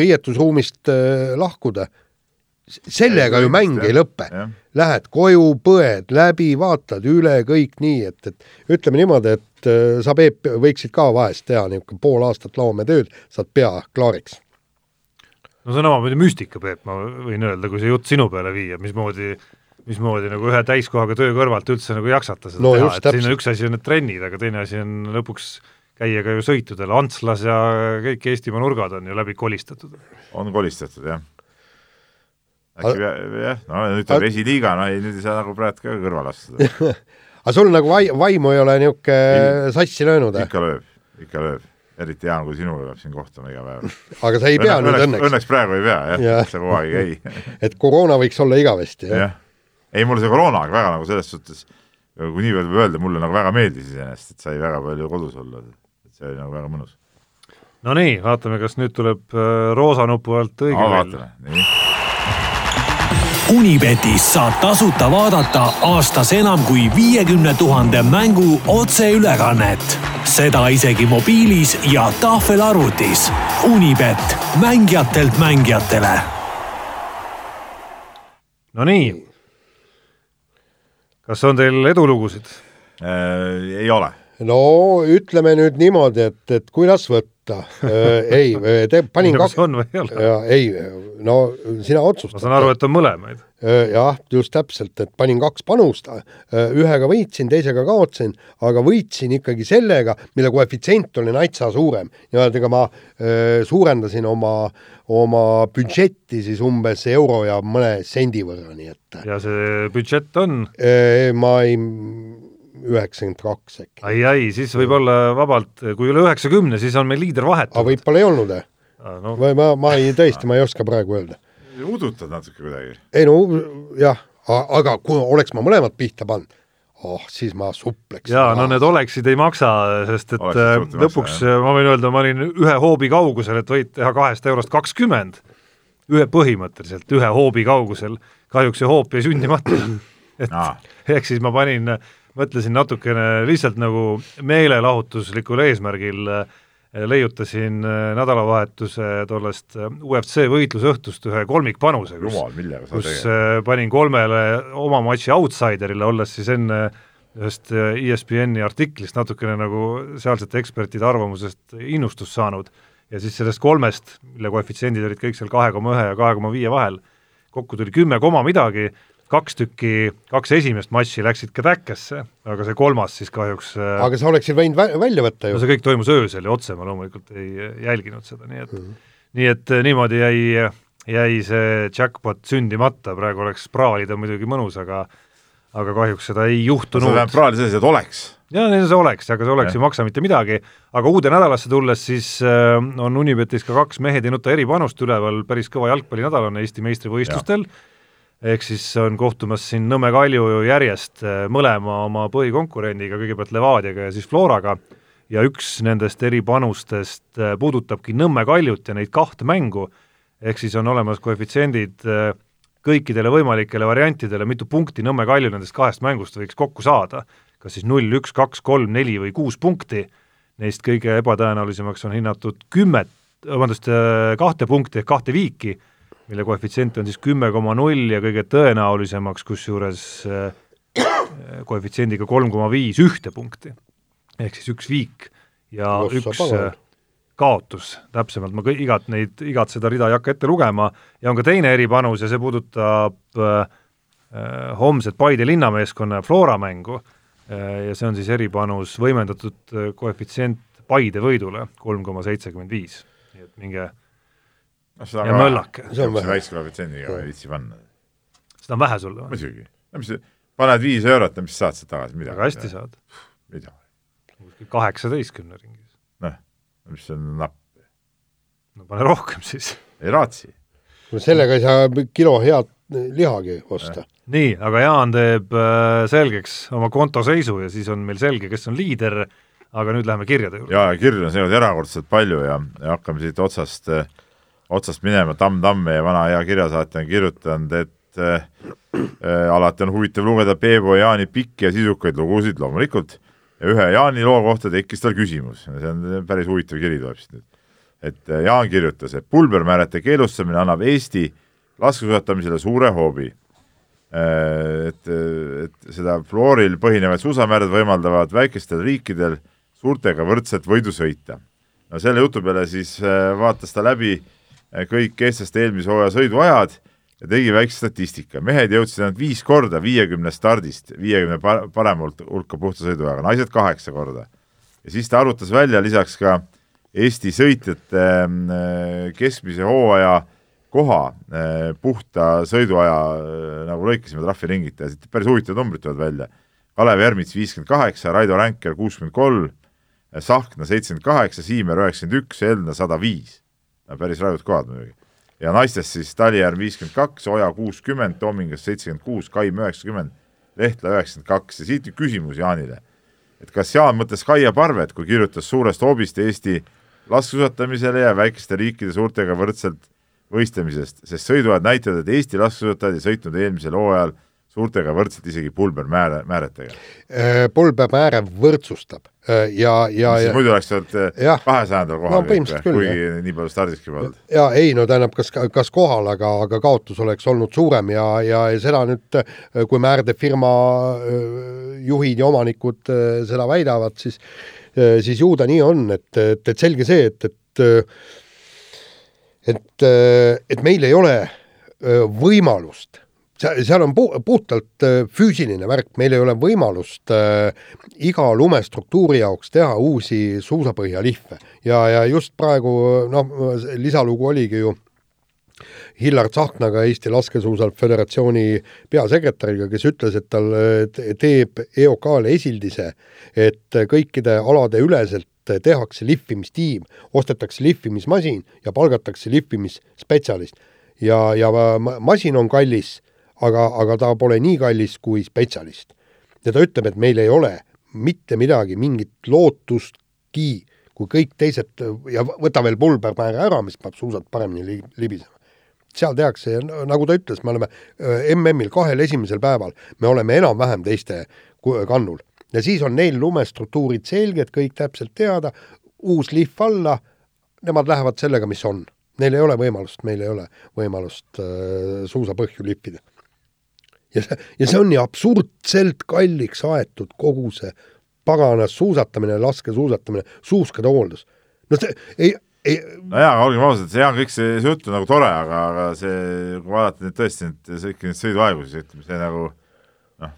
riietusruumist äh, lahkuda sellega ju mäng ei lõpe. Lähed koju, põed läbi, vaatad üle kõik nii, et, et ütleme niimoodi, et äh, sa, Peep, võiksid ka vahest teha niisugune pool aastat loometööd, saad pea klaariks. no see on omamoodi müstika, Peep, ma võin öelda, kui see jutt sinu peale viia, mismoodi mismoodi nagu ühe täiskohaga töö kõrvalt üldse nagu jaksata seda no, teha, et siin on üks asi on need trennid, aga teine asi on lõpuks käia ka ju sõitudel, Antslas ja kõik Eestimaa nurgad on ju läbi kolistatud. on kolistatud, jah äkki jah, no nüüd tuleb esiliiga, no ei, nüüd ei saa nagu praegu ka kõrvale astuda <laughs> aga sul nagu vai-, vaimu ei ole niisugune sassi löönud, eh? ikka lööb, ikka lööb. eriti hea on, kui sinuga peab siin kohtuma iga päev. <laughs> aga sa ei pea õnneks, nüüd õnneks? õnneks praegu ei pea jah ja., sa kogu aeg ei käi <laughs> et koroona võiks olla igavesti, jah ja.? ei, mulle see koroona väga nagu selles suhtes, kui nii võib öelda, mulle nagu väga meeldis iseenesest, et sai väga palju kodus olla, et see oli nagu väga mõnus. no nii, vaatame, kas nüüd tuleb äh, roosa nupu alt õige no, välja. Unibetis saad tasuta vaadata aastas enam kui viiekümne tuhande mängu otseülekannet. seda isegi mobiilis ja tahvelarvutis. Unibet, mängijatelt mängijatele. Nonii, kas on teil edulugusid äh,? ei ole. no ütleme nüüd niimoodi, et, et kuidas võtta võtta äh,. ei, te panin kaks. on või ei ole? ei, no sina otsustad. ma saan aru, et on mõlemaid. jah, just täpselt, et panin kaks panust, ühega võitsin, teisega kaotasin, aga võitsin ikkagi sellega, mille koefitsient oli natsa suurem. nii-öelda ega ma öö, suurendasin oma, oma budžetti siis umbes euro ja mõne sendi võrra, nii et. ja see budžett on? ma ei üheksakümmend kaks äkki. ai, ai, siis võib olla vabalt, kui üle üheksakümne, siis on meil liider vahetunud. aga võib-olla ei olnud, eh? No. või ma, ma ei, tõesti, ma ei oska praegu öelda. udutad natuke kuidagi. ei no jah, aga kui oleks ma mõlemad pihta pannud, oh, siis ma supleks. jaa, no need oleksid ei maksa, sest et oleks lõpuks maksa, ma võin öelda, ma olin ühe hoobi kaugusel, et võid teha kahest eurost kakskümmend. ühe põhimõtteliselt, ühe hoobi kaugusel. kahjuks see hoop jäi sündimata. <coughs> et ehk siis ma panin äh, mõtlesin natukene lihtsalt nagu meelelahutuslikul eesmärgil äh, leiutasin äh, nädalavahetuse tollest äh, UFC võitlusõhtust ühe kolmikpanuse, kus, kus panin kolmele oma matši outsiderile, olles siis enne ühest ESPN-i artiklist natukene nagu sealsete ekspertide arvamusest innustust saanud. Ja siis sellest kolmest, mille koefitsiendid olid kõik seal kahe koma ühe ja kahe koma viie vahel, kokku tuli kümme koma midagi, kaks tükki, kaks esimest matši läksid ka täkkesse, aga see kolmas siis kahjuks äh, aga sa oleksid võinud vä välja võtta ju no. see kõik toimus öösel ja otse ma loomulikult ei jälginud seda, nii et mm -hmm. nii et äh, niimoodi jäi, jäi see jackpot sündimata, praegu oleks praalida muidugi mõnus, aga aga kahjuks seda ei juhtunud tähendab praali selles, et oleks. jaa, nii see oleks, aga see oleks ei maksa mitte midagi, aga uude nädalasse tulles siis äh, on Unibetis ka kaks mehed ei nuta eripanust üleval, päris kõva jalgpallinädal on Eesti meistrivõistlustel, ehk siis on kohtumas siin Nõmme Kalju ju järjest äh, mõlema oma põhikonkurendiga, kõigepealt Levadiaga ja siis Floraga, ja üks nendest eripanustest äh, puudutabki Nõmme Kaljut ja neid kahte mängu, ehk siis on olemas koefitsiendid äh, kõikidele võimalikele variantidele, mitu punkti Nõmme Kalju nendest kahest mängust võiks kokku saada, kas siis null, üks, kaks, kolm, neli või kuus punkti, neist kõige ebatõenäolisemaks on hinnatud kümmet, vabandust, kahte punkti ehk kahte viiki, mille koefitsient on siis kümme koma null ja kõige tõenäolisemaks kusjuures äh, koefitsiendiga kolm koma viis ühte punkti. ehk siis üks viik ja Ossa üks äh, kaotus, täpsemalt, ma igat neid, igat seda rida ei hakka ette lugema, ja on ka teine eripanus ja see puudutab äh, äh, homset Paide linnameeskonna ja Flora mängu äh, ja see on siis eripanus võimendatud äh, koefitsient Paide võidule, kolm koma seitsekümmend viis. nii et minge, ja möllake. See on väikse koefitsiendiga viitsi panna. seda on vähe sulle või? muidugi. no mis, paned viis eurot ja mis saad sealt tagasi, midagi. väga hästi saad, mida, kaheksateistkümne ringis. noh, mis on napp, no pane rohkem siis. ei raatsi. sellega ei saa kilo head lihagi osta. nii, aga Jaan teeb äh, selgeks oma kontoseisu ja siis on meil selge, kes on liider, aga nüüd läheme kirjade juurde. ja, ja kirju on seekord erakordselt palju ja, ja hakkame siit otsast, otsast minema, Tamm Tamm, meie vana hea kirjasaatja on kirjutanud, et äh, äh, alati on huvitav lugeda Peebu ja Jaani pikki ja sisukaid lugusid loomulikult ja ühe Jaani loo kohta tekkis tal küsimus, see on päris huvitav kiri tuleb siit nüüd. et äh, Jaan kirjutas, et pulbermäärete keelustamine annab Eesti laskesuusatamisele suure hoobi et, et seda fluoril põhinevad suusamäärad võimaldavad väikestel riikidel suurtega võrdselt võidu sõita. no selle jutu peale siis vaatas ta läbi kõik eestlaste eelmise hooaja sõiduajad ja tegi väikse statistika. mehed jõudsid ainult viis korda viiekümne stardist viiekümne par parema hulka puhta sõiduajaga, naised kaheksa korda. ja siis ta arvutas välja lisaks ka Eesti sõitjate äh, keskmise hooaja koha eh, puhta sõiduaja eh, nagu lõikasime trahviringita ja siit päris huvitavad numbrid tulevad välja. Kalev Ermits viiskümmend kaheksa, Raido Ränker kuuskümmend kolm, Sahkna seitsekümmend kaheksa, Siimer üheksakümmend üks, Elna sada viis. Päris rajud kohad muidugi. ja naistest siis Talijärv viiskümmend kaks, Oja kuuskümmend, Toomingas seitsekümmend kuus, Kaim üheksakümmend, Lehtla üheksakümmend kaks ja siit nüüd küsimus Jaanile. et kas Jaan mõtles Kaia Parvet, kui kirjutas suurest hoobist Eesti laskesuusatamisele ja väikeste riikide suurtega võrdselt võistlemisest, sest sõiduajad näitavad, et Eesti laskesuusatajad ei sõitnud eelmisel hooajal suurtega võrdselt isegi pulbermääre, määretega. pulbermääre võrdsustab äh, ja, ja, siis muidu oleks olnud Jah. kahesajandal No kohal põhimõtteliselt küll, kuigi nii palju stardiski polnud. ja ei no tähendab, kas, kas kohal, aga, aga kaotus oleks olnud suurem ja, ja seda nüüd, kui määrde firma öö, juhid ja omanikud seda väidavad, siis, siis ju ta nii on, et, et, et selge see, et, et et, et meil ei ole võimalust seal on pu-, puhtalt äh, füüsiline värk, meil ei ole võimalust äh, iga lumestruktuuri jaoks teha uusi suusapõhjalihve ja, ja just praegu noh, lisalugu oligi ju Hillar Tsahknaga, Eesti Laskesuusal Föderatsiooni peasekretäriga, kes ütles, et tal äh, teeb EOK-le esildise, et kõikide alade üleselt tehakse lihvimistiim, ostetakse lihvimismasin ja palgatakse lihvimisspetsialist. ja, ja ma- masin on kallis aga, aga ta pole nii kallis kui spetsialist. ja ta ütleb, et meil ei ole mitte midagi, mingit lootustki, kui kõik teised ja võta veel pulbermäära ära, mis paneb suusad paremini li, libisema. seal tehakse nagu ta ütles, me oleme öö, MM-il kahel esimesel päeval, me oleme enam-vähem teiste kannul ja siis on neil lumestruktuurid selged, kõik täpselt teada, uus lihv alla, nemad lähevad sellega, mis on neil ei ole võimalust, meil ei ole võimalust äh, suusapõhju lihvida ja see, ja see on nii absurdselt kalliks aetud kogu see pagana suusatamine, laskesuusatamine, suuskade hooldus. no see ei, ei, no jaa, aga olgem ausad, see on kõik see, see jutt on nagu tore, aga, aga see, kui vaadata nüüd tõesti neid, kõiki neid sõiduaegu, siis ütleme, see nagu noh,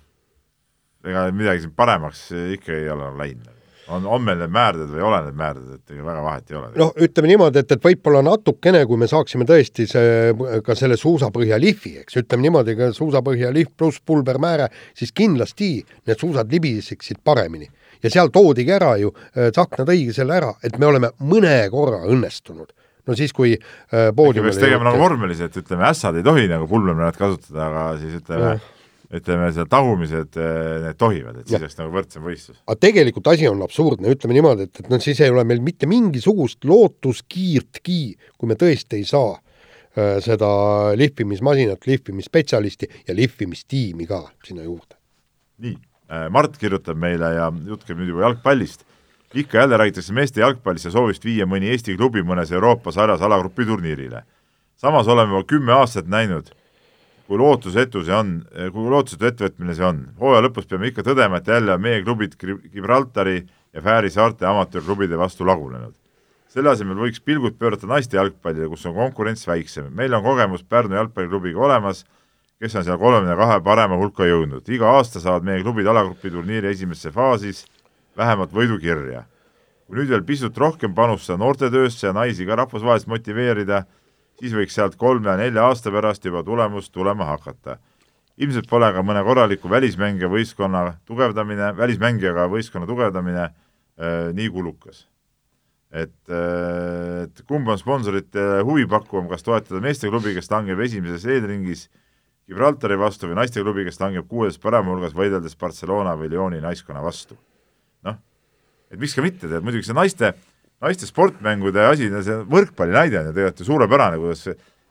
ega midagi siin paremaks ikka ei ole läinud. On, on meil need määrded või ei ole need määrded, et ega väga vahet ei ole. noh, ütleme niimoodi, et, et võib-olla natukene, kui me saaksime tõesti see, ka selle suusapõhja lihvi, eks, ütleme niimoodi, ka suusapõhja lihv pluss pulbermääre, siis kindlasti need suusad libiseksid paremini ja seal toodigi ära ju, Tsahkna tõigi selle ära, et me oleme mõne korra õnnestunud. no siis, kui äh, poodiumil peaks tegema nagu vormelis, et ütleme, ässad ei tohi nagu pulbermääret kasutada, aga siis ütleme ja ütleme, seal tagumised, need tohivad, et siis oleks nagu võrdsem võistlus. aga tegelikult asi on absurdne, ütleme niimoodi, et, et noh, siis ei ole meil mitte mingisugust lootuskiirtki, kui me tõesti ei saa äh, seda lihvimismasinat, lihvimisspetsialisti ja lihvimistiimi ka sinna juurde. nii Äh, Mart kirjutab meile ja jutt käib nüüd juba jalgpallist. ikka jälle räägitakse meeste jalgpallist ja soovist viia mõni Eesti klubi mõnes Euroopa sarjas alagrupi turniirile. samas oleme juba kümme aastat näinud, kui lootusetu see on, kui lootusetu ettevõtmine see on. hooaja lõpus peame ikka tõdema, et jälle on meie klubid Gibraltari ja Fääri saarte amatöörklubide vastu lagunenud. selle asemel võiks pilgud pöörata naiste jalgpallile, kus on konkurents väiksem. meil on kogemus Pärnu jalgpalliklubiga olemas kes on seal kolmekümne kahe parema hulka jõudnud. iga aasta saavad meie klubid alagrupi turniiri esimesse faasis vähemalt võidukirja. kui nüüd veel pisut rohkem panustada noortetöösse ja naisi ka rahvusvaheliselt motiveerida, siis võiks sealt kolme ja nelja aasta pärast juba tulemus tulema hakata. ilmselt pole ka mõne korraliku välismängija võistkonna tugevdamine, välismängijaga võistkonna tugevdamine äh, nii kulukas. et, äh, et kumb on sponsorite huvipakkuvam, kas toetada meesteklubi, kes langeb esimeses eelringis Gibraltari vastu või naisteklubi, kes langeb kuues parema hulgas, võideldes Barcelona või Lyoni naiskonna vastu. noh, et miks ka mitte, tead muidugi see naiste, naiste sportmängude asi, see võrkpalli näide on ju tegelikult ju suurepärane, kuidas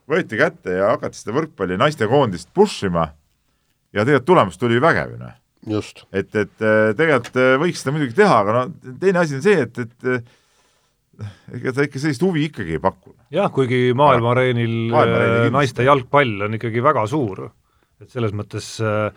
võeti kätte ja hakati seda võrkpalli naistekoondist push ima ja tegelikult tulemus tuli vägev ju noh. et, et tegelikult võiks seda muidugi teha, aga no teine asi on see, et, et ega ta ikka sellist huvi ikkagi ei paku. jah, kuigi maailma areenil äh, naiste jalgpall on ikkagi väga suur, et selles mõttes äh,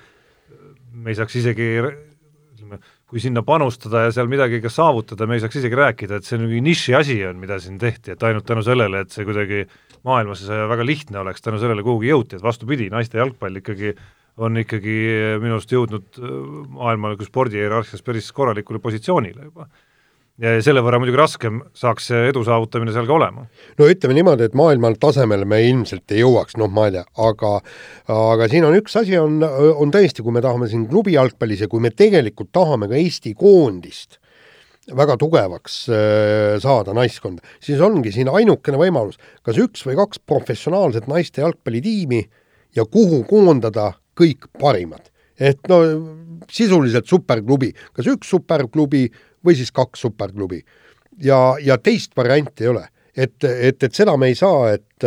me ei saaks isegi ütleme, kui sinna panustada ja seal midagi ka saavutada, me ei saaks isegi rääkida, et see niisugune niši asi on, mida siin tehti, et ainult tänu sellele, et see kuidagi maailmas väga lihtne oleks, tänu sellele kuhugi jõuti, et vastupidi, naiste jalgpall ikkagi on ikkagi minu arust jõudnud äh, maailma nagu spordihierarhias päris korralikule positsioonile juba ja selle võrra muidugi raskem saaks see edu saavutamine seal ka olema. no ütleme niimoodi, et maailma tasemele me ilmselt ei jõuaks, noh, ma ei tea, aga aga siin on üks asi, on, on tõesti, kui me tahame siin klubi jalgpallis ja kui me tegelikult tahame ka Eesti koondist väga tugevaks äh, saada naiskonda, siis ongi siin ainukene võimalus, kas üks või kaks professionaalset naiste jalgpallitiimi ja kuhu koondada kõik parimad. et no sisuliselt superklubi, kas üks superklubi või siis kaks superklubi. ja, ja teist varianti ei ole, et, et, et seda me ei saa, et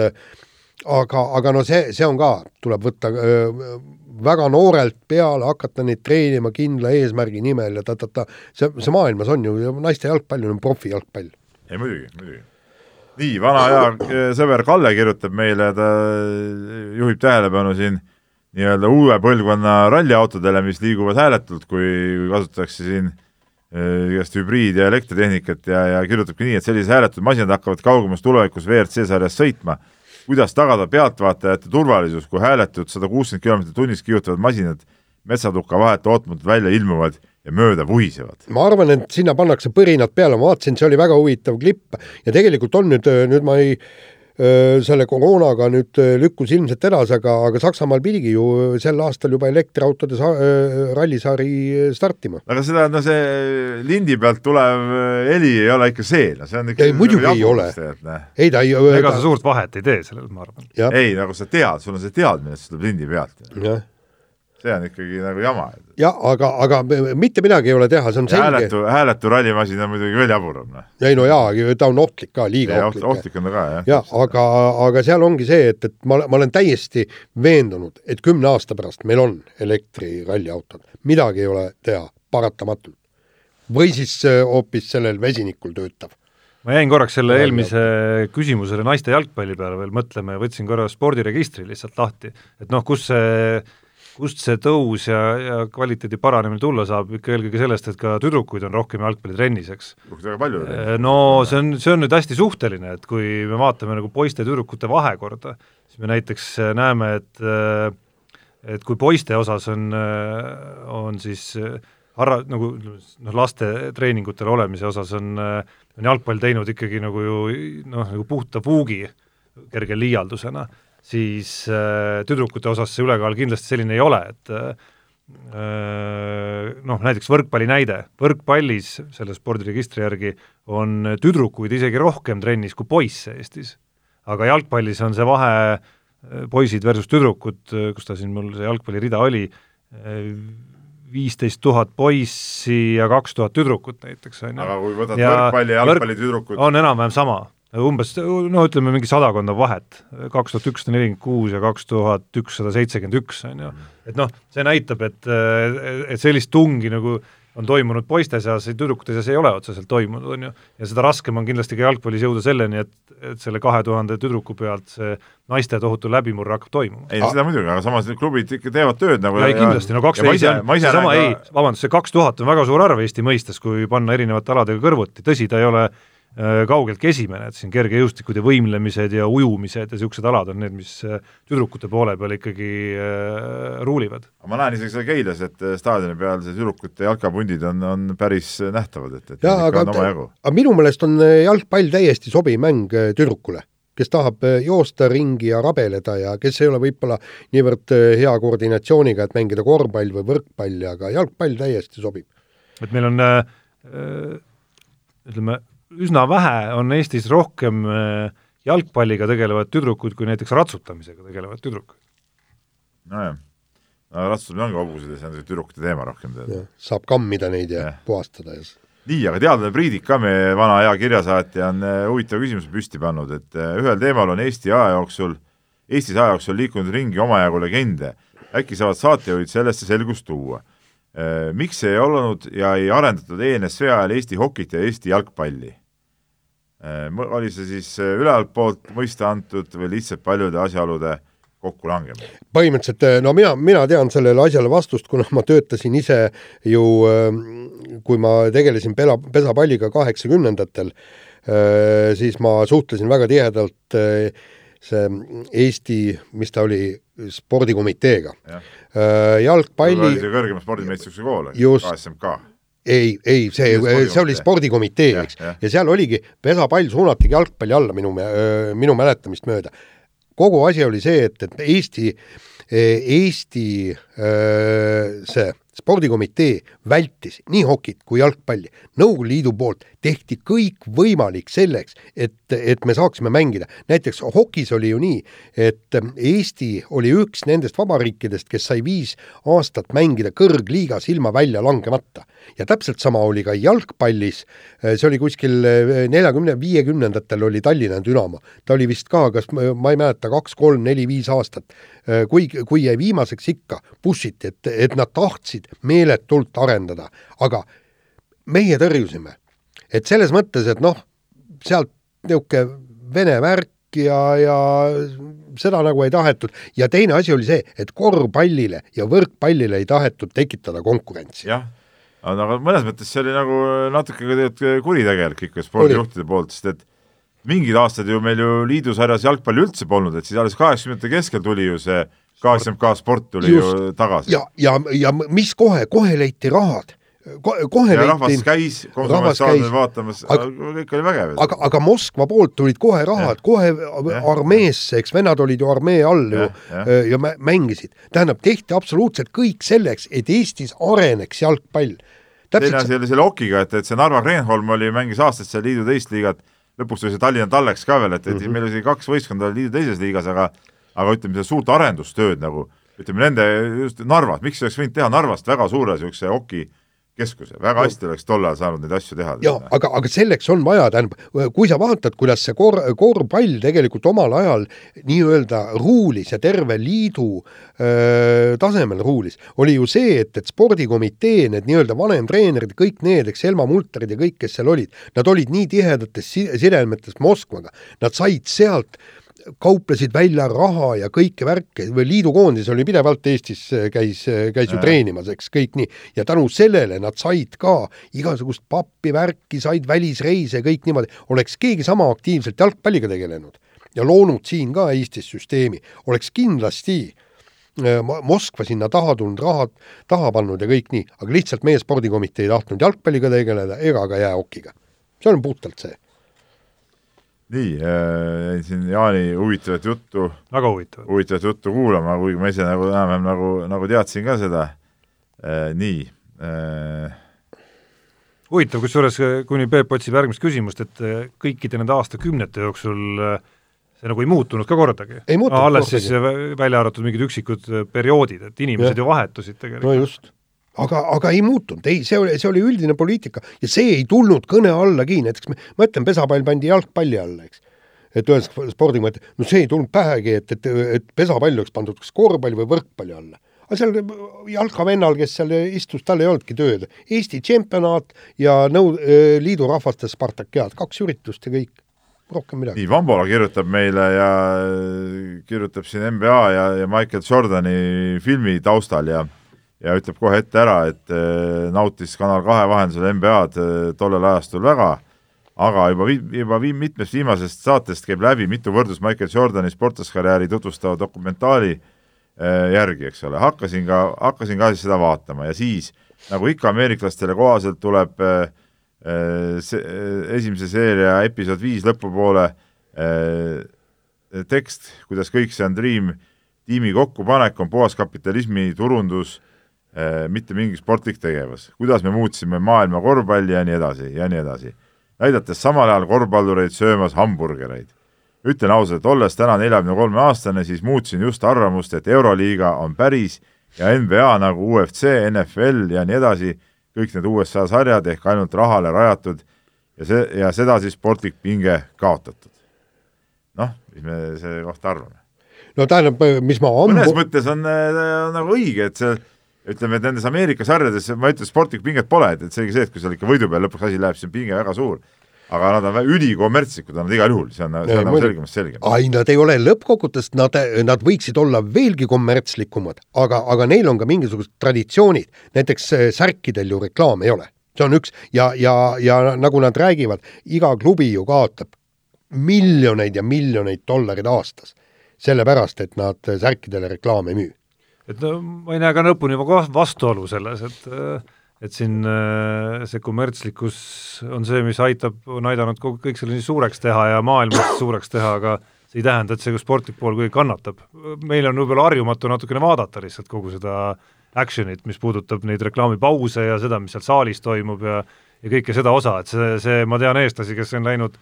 aga, aga no see, see on ka, tuleb võtta öö, väga noorelt peale, hakata neid treenima kindla eesmärgi nimel ja ta-ta-ta, see, see maailmas on ju, naiste jalgpall on profijalgpall. ei muidugi, muidugi. nii, vana hea sõber Kalle kirjutab meile, ta juhib tähelepanu siin nii-öelda uue põlvkonna ralliautodele, mis liiguvad hääletult, kui kasutatakse siin äh, Äh, igast hübriid- ja elektritehnikat ja, ja kirjutabki nii, et sellised hääletud masinad hakkavad kaugemas tulevikus WRC sarjas sõitma. kuidas tagada pealtvaatajate turvalisus, kui hääletud sada kuuskümmend kilomeetrit tunnis kihutavad masinad metsatuka vahet ootamatult välja ilmuvad ja mööda vuhisevad. ma arvan, et sinna pannakse põrinad peale, ma vaatasin, see oli väga huvitav klipp ja tegelikult on nüüd, nüüd ma ei selle koroonaga nüüd lükkus ilmselt edasi, aga, aga Saksamaal pidigi ju sel aastal juba elektriautode sa-, rallisari startima. aga seda, no see lindi pealt tulev heli ei ole ikka see, no see on ikka ei, muidugi ei ole. ei ta ei ega sa suurt vahet ei tee sellel, ma arvan. ei, nagu sa tead, sul on see teadmine, et see tuleb lindi pealt. jah see on ikkagi nagu jama. jah, aga, aga mitte midagi ei ole teha, see on selge. hääletu, hääletu rallimasin on muidugi veel jaburam. Noh. ei no jaa, ta on ohtlik ka, liiga ja, ohtlik. ohtlik on ta ka, jah. jah, aga, aga seal ongi see, et, et ma, ma olen täiesti veendunud, et kümne aasta pärast meil on elektriralliautod, midagi ei ole teha, paratamatult. või siis äh, hoopis sellel vesinikul töötav ma jäin korraks selle eelmise küsimusele naiste jalgpalli peale veel mõtlema ja võtsin korra spordiregistri lihtsalt lahti, et noh, kus see kust see tõus ja, ja kvaliteedi paranemine tulla saab, ikka eelkõige sellest, et ka tüdrukuid on rohkem jalgpallitrennis, eks. väga palju. no see on, see on nüüd hästi suhteline, et kui me vaatame nagu poiste ja tüdrukute vahekorda, siis me näiteks näeme, et et kui poiste osas on, on siis harra-, nagu noh, laste treeningutel olemise osas on, on jalgpall teinud ikkagi nagu ju noh, nagu puhta puugi kerge liialdusena siis äh, tüdrukute osas see ülekaal kindlasti selline ei ole, et äh, noh, näiteks võrkpalli näide, võrkpallis selle spordiregistri järgi on tüdrukuid isegi rohkem trennis kui poisse Eestis. aga jalgpallis on see vahe äh, poisid versus tüdrukud, kus ta siin mul see jalgpallirida oli, viisteist tuhat poissi ja kaks tuhat tüdrukut näiteks, on ju. aga kui võtad ja võrkpalli ja jalgpallitüdrukud on enam-vähem sama umbes no ütleme, mingi sadakond on vahet, kaks tuhat ükssada nelikümmend kuus ja kaks tuhat ükssada seitsekümmend üks, on ju. et noh, see näitab, et, et sellist tungi nagu on toimunud poiste seas, tüdrukute seas ei ole otseselt toimunud, on ju, ja seda raskem on kindlasti ka jalgpallis jõuda selleni, et, et selle kahe tuhande tüdruku pealt see naiste tohutu läbimurre hakkab toimuma. ei, seda muidugi, aga samas need klubid ikka teevad tööd nagu ja ei kindlasti, no kaksteist on, seesama ei, vabandust, see kaks tuhat on väga suur arv Eesti mõistes, kui panna erinevate aladega kõrvuti, tõsi, ta ei ole kaugeltki esimene, et siin kergejõustikud ja võimlemised ja ujumised ja niisugused alad on need, mis äh, tüdrukute poole peal ikkagi äh, ruulivad. ma näen isegi seal Keilas, et äh, staadioni peal see tüdrukute jalkapundid on, on päris nähtavad, et, et jaa, aga, aga minu meelest on jalgpall täiesti sobiv mäng tüdrukule kes tahab joosta ringi ja rabeleda ja kes ei ole võib-olla niivõrd hea koordinatsiooniga, et mängida korvpall või võrkpalli, aga jalgpall täiesti sobib. et meil on äh, ütleme, üsna vähe on Eestis rohkem äh, jalgpalliga tegelevaid tüdrukuid kui näiteks ratsutamisega tegelevaid tüdrukuid. nojah, no ratsutamine ongi hobused ja see on see tüdrukute teema rohkem tead. saab kammida neid ja, ja. puhastada ja nii, aga teadlane Priidik ka, meie vana hea kirjasaatja, on äh, huvitava küsimuse püsti pannud, et äh, ühel teemal on Eesti aja jooksul, Eestis aja jooksul liikunud ringi omajagu legende. äkki saavad saatejuhid sellesse selgust tuua miks ei olnud ja ei arendatud ENSV ajal Eesti hokit ja Eesti jalgpalli? Äh, oli see siis äh, ülevalt poolt mõista antud või lihtsalt paljude asjaolude kokkulangemine? põhimõtteliselt no mina, mina tean sellele asjale vastust, kuna ma töötasin ise ju, kui ma tegelesin pela, pesapalliga kaheksakümnendatel, siis ma suhtlesin väga tihedalt see Eesti, mis ta oli, spordikomiteega. Ja.. Äh, jalgpalli oli see kõrgema spordimeistrivõistluse kool, KSMK? ei, ei, see, see oli spordikomitee, eks, ja seal oligi, pesapall suunatigi jalgpalli alla minu, minu mäletamist mööda. kogu asi oli see, et, et Eesti, Eesti see spordikomitee vältis nii hokit kui jalgpalli. Nõukogude Liidu poolt tehti kõik võimalik selleks, et, et me saaksime mängida. näiteks hokis oli ju nii, et Eesti oli üks nendest vabariikidest, kes sai viis aastat mängida kõrgliigas ilma välja langemata. Ja täpselt sama oli ka jalgpallis, see oli kuskil neljakümne, viiekümnendatel oli Tallinna Dünamo. ta oli vist ka, kas ma ei mäleta, kaks, kolm, neli, viis aastat. kui, kui jäi viimaseks ikka, push iti, et, et nad tahtsid meeletult arendada, aga meie tõrjusime. et selles mõttes, et noh, sealt niisugune vene värk ja, ja seda nagu ei tahetud ja teine asi oli see, et korvpallile ja võrkpallile ei tahetud tekitada konkurentsi. jah, aga mõnes mõttes see oli nagu natuke ka tegelikult kuritegelik ikka spordijuhtide poolt, sest et mingid aastad ju meil ju liidusarjas jalgpalli üldse polnud, et siis alles kaheksakümnendate keskel tuli ju see KSMK Sport tuli Just. ju tagasi. ja, ja, ja mis kohe, kohe leiti rahad. Kohe ja rahvas käis, konsumentsaadil vaatamas, kõik oli vägev. aga, aga Moskva poolt tulid kohe rahad, kohe ja. armeesse, eks vennad olid ju armee all ju ja, ja. ja mängisid. tähendab, tehti absoluutselt kõik selleks, et Eestis areneks jalgpall. teine asi oli selle okiga, et, et see Narva Kreenholm oli, mängis aastaid seal liidu teist liigat, lõpuks tuli see Tallinna Talleks ka veel, et, et mm -hmm. meil oli kaks võistkonda liidu teises liigas, aga aga ütleme, seda suurt arendustööd nagu ütleme nende, just Narvas, miks oleks võinud teha Narvast väga suure niisuguse oki keskuse, väga hästi oleks tol ajal saanud neid asju teha. jaa, aga, aga selleks on vaja, tähendab, kui sa vaatad, kuidas see kor-, korvpall tegelikult omal ajal nii-öelda ruulis ja terve liidu öö, tasemel ruulis, oli ju see, et, et spordikomitee, need nii-öelda vanemtreenerid, kõik need, eks, Helma Multerid ja kõik, kes seal olid, nad olid nii tihedates sidemetes Moskvaga, nad said sealt kauplesid välja raha ja kõike värke või liidukoondis oli pidevalt Eestis, käis, käis ju Jaa. treenimas, eks kõik nii, ja tänu sellele nad said ka igasugust pappi, värki, said välisreise, kõik niimoodi, oleks keegi sama aktiivselt jalgpalliga tegelenud ja loonud siin ka Eestis süsteemi, oleks kindlasti äh, Mo- Moskva sinna taha tulnud, rahad taha pannud ja kõik nii, aga lihtsalt meie spordikomitee ei tahtnud jalgpalliga tegeleda ega ka jäähokiga. see on puhtalt see. Nii äh,, jäin siin Jaani huvitavat juttu, väga huvitav. huvitavat juttu kuulama, kuigi ma ise nagu enam-vähem nagu, nagu teadsin ka seda äh,. nii äh, huvitav, kusjuures kuni Peep otsib järgmist küsimust, et eh, kõikide nende aastakümnete jooksul eh, see nagu ei muutunud ka kordagi. Ei muutunud alles kordagi. siis vä- välja arvatud mingid üksikud perioodid, et inimesed Jah. ju vahetusid no tegelikult. just. Aga, aga ei muutunud, ei, see oli, see oli üldine poliitika ja see ei tulnud kõne allagi, näiteks ma ütlen, pesapall pandi jalgpalli alla, eks. et ühes spordi mõte, no see ei tulnud pähegi, et, et, et pesapall oleks pandud kas korvpalli või võrkpalli alla. aga seal jalkavennal, kes seal istus, tal ei olnudki tööd. Eesti tšempionaat ja nõu-, liidu rahvaste Spartakiaad, kaks üritust ja kõik, rohkem midagi. nii, Vambola kirjutab meile ja äh, kirjutab siin NBA ja, ja Michael Jordani filmi taustal ja ja ütleb kohe ette ära, et äh, nautis Kanal kahe vahendusel NBA-d äh, tollel ajastul väga, aga juba vi-, juba vi-, mitmest viimasest saatest käib läbi mitu võrdlust Michael Jordani sportlaskarjääri tutvustava dokumentaali äh, järgi, eks ole, hakkasin ka, hakkasin ka siis seda vaatama ja siis nagu ikka ameeriklastele kohaselt tuleb see, esimese seeria episood viis lõpupoole tekst, kuidas kõik see on Dream tiimi kokkupanek, on puhas kapitalismi turundus mitte mingi sportlik tegevus. kuidas me muutsime maailma korvpalli ja nii edasi ja nii edasi. näidates samal ajal korvpallureid söömas hamburgereid. ütlen ausalt, olles täna neljakümne kolme aastane, siis muutsin just arvamust, et Euroliiga on päris ja NBA nagu UFC, NFL ja nii edasi, kõik need USA sarjad ehk ainult rahale rajatud ja see, ja seda siis sportlik pinge kaotatud. noh, mis me selle kohta arvame? no tähendab, mis ma ammu mõnes mõttes on äh, nagu õige, et see ütleme, et nendes Ameerika sarjades, ma ei ütle, sportlikku pinget pole, et, et selge see, et kui seal ikka võidu peal lõpuks asi läheb, siis on pinge väga suur. aga nad on ülikommertslikud, on nad igal juhul, see on, see Ei, on nagu selgemast selgem. ai, nad ei ole lõppkokkuvõttes, nad, nad võiksid olla veelgi kommertslikumad, aga, aga neil on ka mingisugused traditsioonid, näiteks eh, särkidel ju reklaam ei ole, see on üks ja, ja, ja nagu nad räägivad, iga klubi ju kaotab miljoneid ja miljoneid dollareid aastas, sellepärast et nad särkidele reklaami ei müü. Et no ma ei näe ka lõpuni vastuolu selles, et et siin see kommertslikkus on see, mis aitab, on aidanud kogu, kõik selle nii suureks teha ja maailmas suureks teha, aga see ei tähenda, et see sportlik pool kuidagi kannatab. meil on võib-olla harjumatu natukene vaadata lihtsalt kogu seda action'it, mis puudutab neid reklaamipause ja seda, mis seal saalis toimub ja ja kõike seda osa, et see, see, ma tean eestlasi, kes on läinud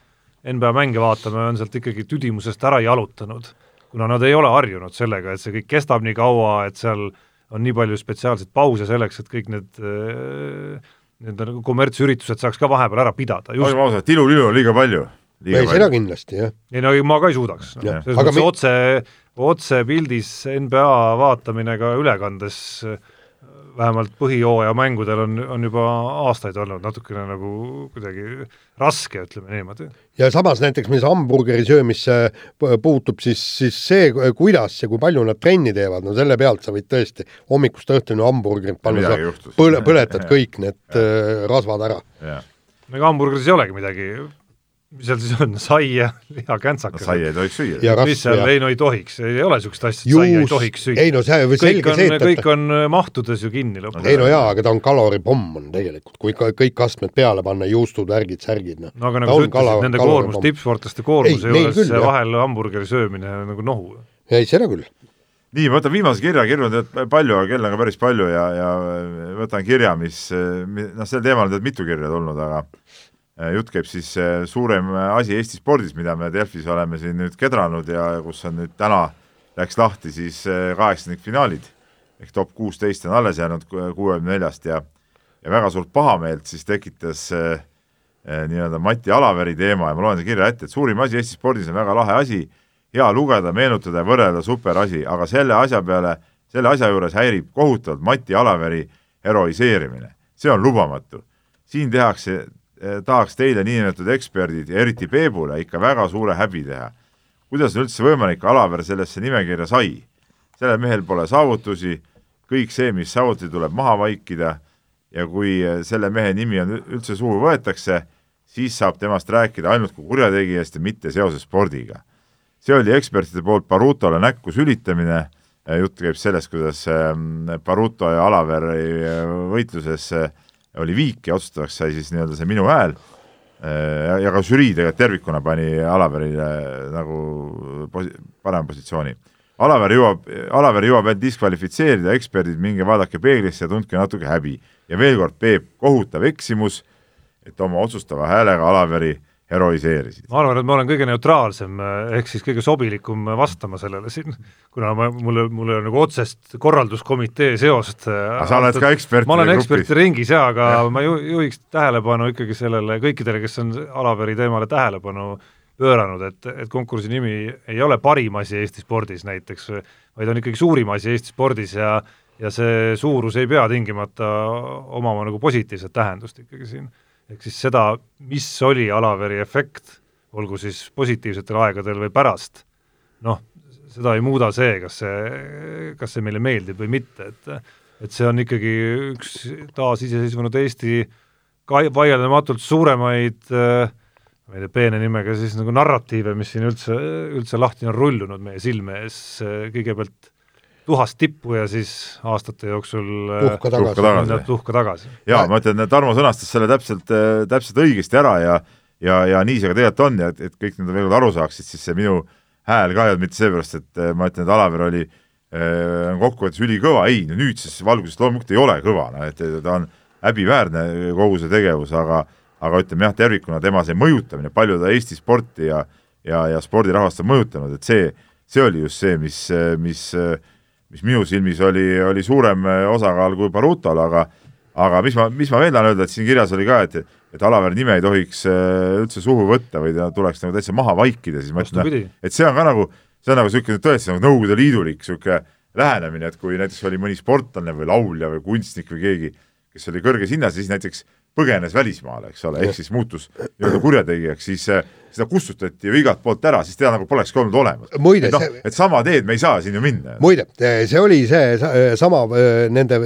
NBA mänge vaatama ja on sealt ikkagi tüdimusest ära jalutanud, kuna nad ei ole harjunud sellega, et see kõik kestab nii kaua, et seal on nii palju spetsiaalseid pause selleks, et kõik need need nagu kommertsüritused saaks ka vahepeal ära pidada, just olgem ausad, tilulilu on liiga palju. ei, seda kindlasti, jah. ei no ma ka ei suudaks no. Selles Aga mõttes me- otse, otsepildis NBA vaatamine ka ülekandes vähemalt põhijooaja mängudel on, on juba aastaid olnud natukene nagu kuidagi raske, ütleme niimoodi. ja samas näiteks, mis hamburgeri söömisse pu- puutub, siis, siis see, kuidas ja kui palju nad trenni teevad, no selle pealt sa võid tõesti hommikust õhtuni hamburgerit panna, sa põle, põletad Ja. <laughs> kõik need äh, rasvad ära. jah, ega hamburgeris ei olegi midagi, mis seal siis on, sai ja no lihakäntsakad sai ei tohiks süüa Ja mis seal, ei no ei tohiks, ei ole niisugust asja, et saia ei tohiks süüa. ei no see või kõik selge on see,, et kõik on mahtudes ju kinni lõpuks. ei no jaa, aga ta on kaloripomm on tegelikult, kui ka kõik astmed peale panna, juustud, värgid, särgid, noh. no aga nagu sa on ütlesid nende koormus, tippsportlaste koormuse juures vahel hamburgeri söömine on nagu nohu. ei, seda küll. nii, ma võtan viimase kirja, kirjutatud palju, aga kell on ka päris palju ja, ja võtan kirja, mis, noh, sel teemal on tead mitu kirja tulnud, aga jutt käib siis eh, suurem asi Eesti spordis, mida me Delfis oleme siin nüüd kedranud ja kus on nüüd täna läks lahti siis kaheksandikfinaalid ehk top kuusteist on alles jäänud kuuekümne neljast ja ja väga suurt pahameelt siis tekitas eh, nii-öelda Mati Alaveri teema ja ma loen selle kirja ette, et suurim asi Eesti spordis on väga lahe asi, hea lugeda, meenutada ja võrrelda, super asi, aga selle asja peale, selle asja juures häirib kohutavalt Mati Alaveri heroiseerimine. see on lubamatu. siin tehakse eh,, tahaks teile niinimetatud eksperdid ja eriti Peebule ikka väga suure häbi teha. kuidas on üldse võimalik, Alaver sellesse nimekirja sai. sellel mehel pole saavutusi, kõik see, mis saavutati, tuleb maha vaikida ja kui selle mehe nimi on üldse suhu võetakse, siis saab temast rääkida ainult kui kurjategijast ja mitte seoses spordiga. see oli ekspertide poolt Barutole näkku sülitamine, jutt käib sellest, kuidas Baruto ja Alaveri võitluses oli viik ja otsustavaks sai siis nii-öelda see minu hääl ja, ja ka žürii tegelikult tervikuna pani Alaverile nagu posi-, parema positsiooni. Alaver jõuab, Alaver jõuab end diskvalifitseerida, eksperdid, minge vaadake peeglisse ja tundke natuke häbi. ja veel kord, Peep, kohutav eksimus, et oma otsustava häälega Alaveri heroiseerisid. ma arvan, et ma olen kõige neutraalsem ehk siis kõige sobilikum vastama sellele siin, kuna ma, mul, mul ei ole nagu otsest korralduskomitee seost. aga sa oled ka ekspertide ma olen ekspertide ringis jaa, aga ja. ma ju, juhiks tähelepanu ikkagi sellele kõikidele, kes on Alaveri teemale tähelepanu pööranud, et, et konkursi nimi ei ole parim asi Eesti spordis näiteks, vaid on ikkagi suurim asi Eesti spordis ja ja see suurus ei pea tingimata omama nagu positiivset tähendust ikkagi siin ehk siis seda, mis oli Alaveri efekt, olgu siis positiivsetel aegadel või pärast, noh, seda ei muuda see, kas see, kas see meile meeldib või mitte, et et see on ikkagi üks taasiseseisvunud Eesti ka-, vaieldamatult suuremaid ma ei tea, peene nimega siis nagu narratiive, mis siin üldse, üldse lahti on rullunud meie silme ees, kõigepealt tuhast tippu ja siis aastate jooksul tuhka tagasi, tuhka tagasi. tuhka tagasi. jaa, ma ütlen, Tarmo sõnastas selle täpselt, täpselt õigesti ära ja ja, ja nii see ka tegelikult on ja et, et kõik need veel kord aru saaksid, siis see minu hääl ka ei olnud mitte seepärast, et ma ütlen, et Alaver oli äh, kokkuvõttes ülikõva, ei, no nüüdses valguses loomulikult ei ole kõva, noh et ta on häbiväärne kogu see tegevus, aga aga ütleme jah, tervikuna tema see mõjutamine, palju ta Eesti sporti ja ja, ja spordirahvast on mõjutanud, et see, see oli just see, mis, mis äh, mis minu silmis oli, oli suurem äh, osakaal kui Barutol, aga aga mis ma, mis ma veel tahan öelda, et siin kirjas oli ka, et et Alaver nime ei tohiks äh, üldse suhu võtta või ta tuleks nagu täitsa maha vaikida, siis ma ütlen, et see on ka nagu, see on nagu niisugune tõesti nagu Nõukogude Liidulik niisugune lähenemine, et kui näiteks oli mõni sportlane või laulja või kunstnik või keegi, kes oli kõrges hinnas, siis näiteks põgenes välismaale, eks ole, ehk siis muutus nii-öelda kurjategijaks, siis äh, seda kustutati ju igalt poolt ära, siis teda nagu polekski olnud olemas. et noh et sama teed me ei saa siin ju minna. muide, see oli see sama nende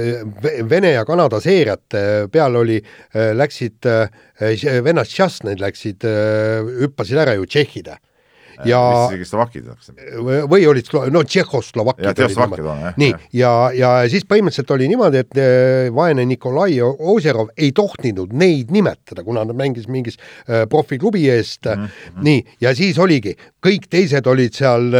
Vene ja Kanada seeriate peal oli, läksid vennad Šastnõid läksid, hüppasid ära ju tšehhide ja mis isegi slovakid või olid, no Tšehhoslovakid nii, ja, ja siis põhimõtteliselt oli niimoodi, et eh, vaene Nikolai Ožerov ei tohtinud neid nimetada, kuna nad mängisid mingis äh, profiklubi eest. Mm, -hmm. nii, ja siis oligi, kõik teised olid seal,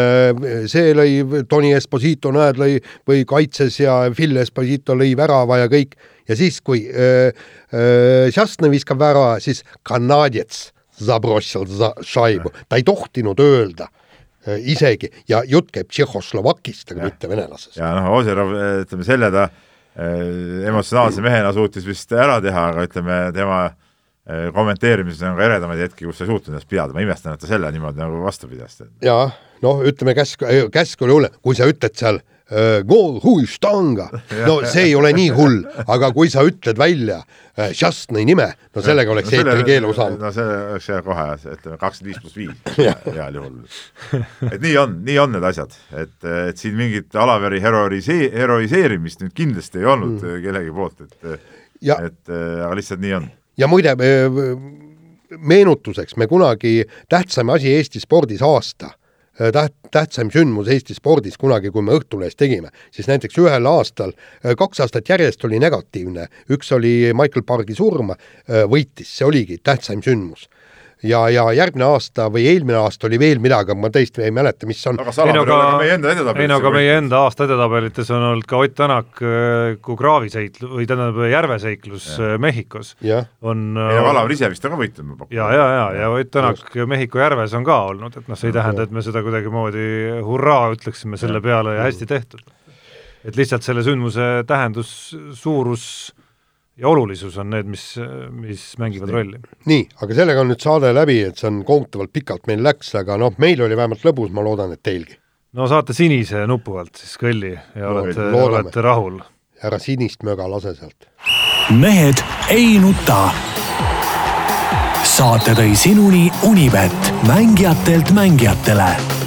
see lõi, Tony Esposito, näed, lõi või kaitses ja Phil Esposito lõi värava ja kõik, ja siis, kui äh, äh, Šastnõi viskab värava, siis kanadjets zabrošil za šaibu, ta ei tohtinud öelda äh, isegi ja jutt käib Tšehhoslovakist, aga mitte venelasest. ja noh, Ozerov, ütleme selle ta äh, emotsionaalse mehena suutis vist ära teha, aga ütleme, tema äh, kommenteerimises on ka eredamaid hetki, kus sa ei suutnud ennast pidada, ma imestan, et ta selle niimoodi nagu vastu pidas. jaa, noh, ütleme käsk, käsk oli hullem, kui sa ütled seal gool huistanga, no see ei ole nii hull, aga kui sa ütled välja Šastnõi nime, no sellega oleks no, eetrikeelu saanud. no see oleks jah kohe, ütleme kakskümmend viis pluss viis <laughs> heal juhul. et nii on, nii on need asjad, et, et siin mingit Alaveri heroisee-, heroiseerimist nüüd kindlasti ei olnud mm. kellegi poolt, et ja, et aga lihtsalt nii on. ja muide, meenutuseks, me kunagi tähtsaim asi Eesti spordis aasta Äh, täht-, tähtsaim sündmus Eesti spordis kunagi, kui me Õhtulehes tegime, siis näiteks ühel aastal, äh, kaks aastat järjest oli negatiivne, üks oli Michael Pargi surm, äh, võitis, see oligi tähtsaim sündmus ja, ja järgmine aasta või eelmine aasta oli veel midagi, ma tõesti ei mäleta, mis on. aga Salaver ei ole ka meie enda edetabelites. ei no aga meie enda aasta edetabelites on olnud ka Ott Tänak äh, kui kraaviseiklus või tähendab järveseiklus ja. Äh, Mehhikos. on ei no Kalaver ise vist on ka võitnud, ma pakun. ja, ja, ja, ja Ott Tänak Just. Mehhiko järves on ka olnud, et noh, see ei tähenda, et me seda kuidagimoodi hurraa ütleksime selle peale ja hästi tehtud. et lihtsalt selle sündmuse tähendus, suurus ja olulisus on need, mis, mis mängivad rolli. nii, aga sellega on nüüd saade läbi, et see on kohutavalt pikalt meil läks, aga noh, meil oli vähemalt lõbus, ma loodan, et teilgi. no saate sinise nupu alt siis kõlli ja no, olete, olete rahul. ära sinist möga lase sealt. mehed ei nuta. saate tõi sinuni Unibet, mängijatelt mängijatele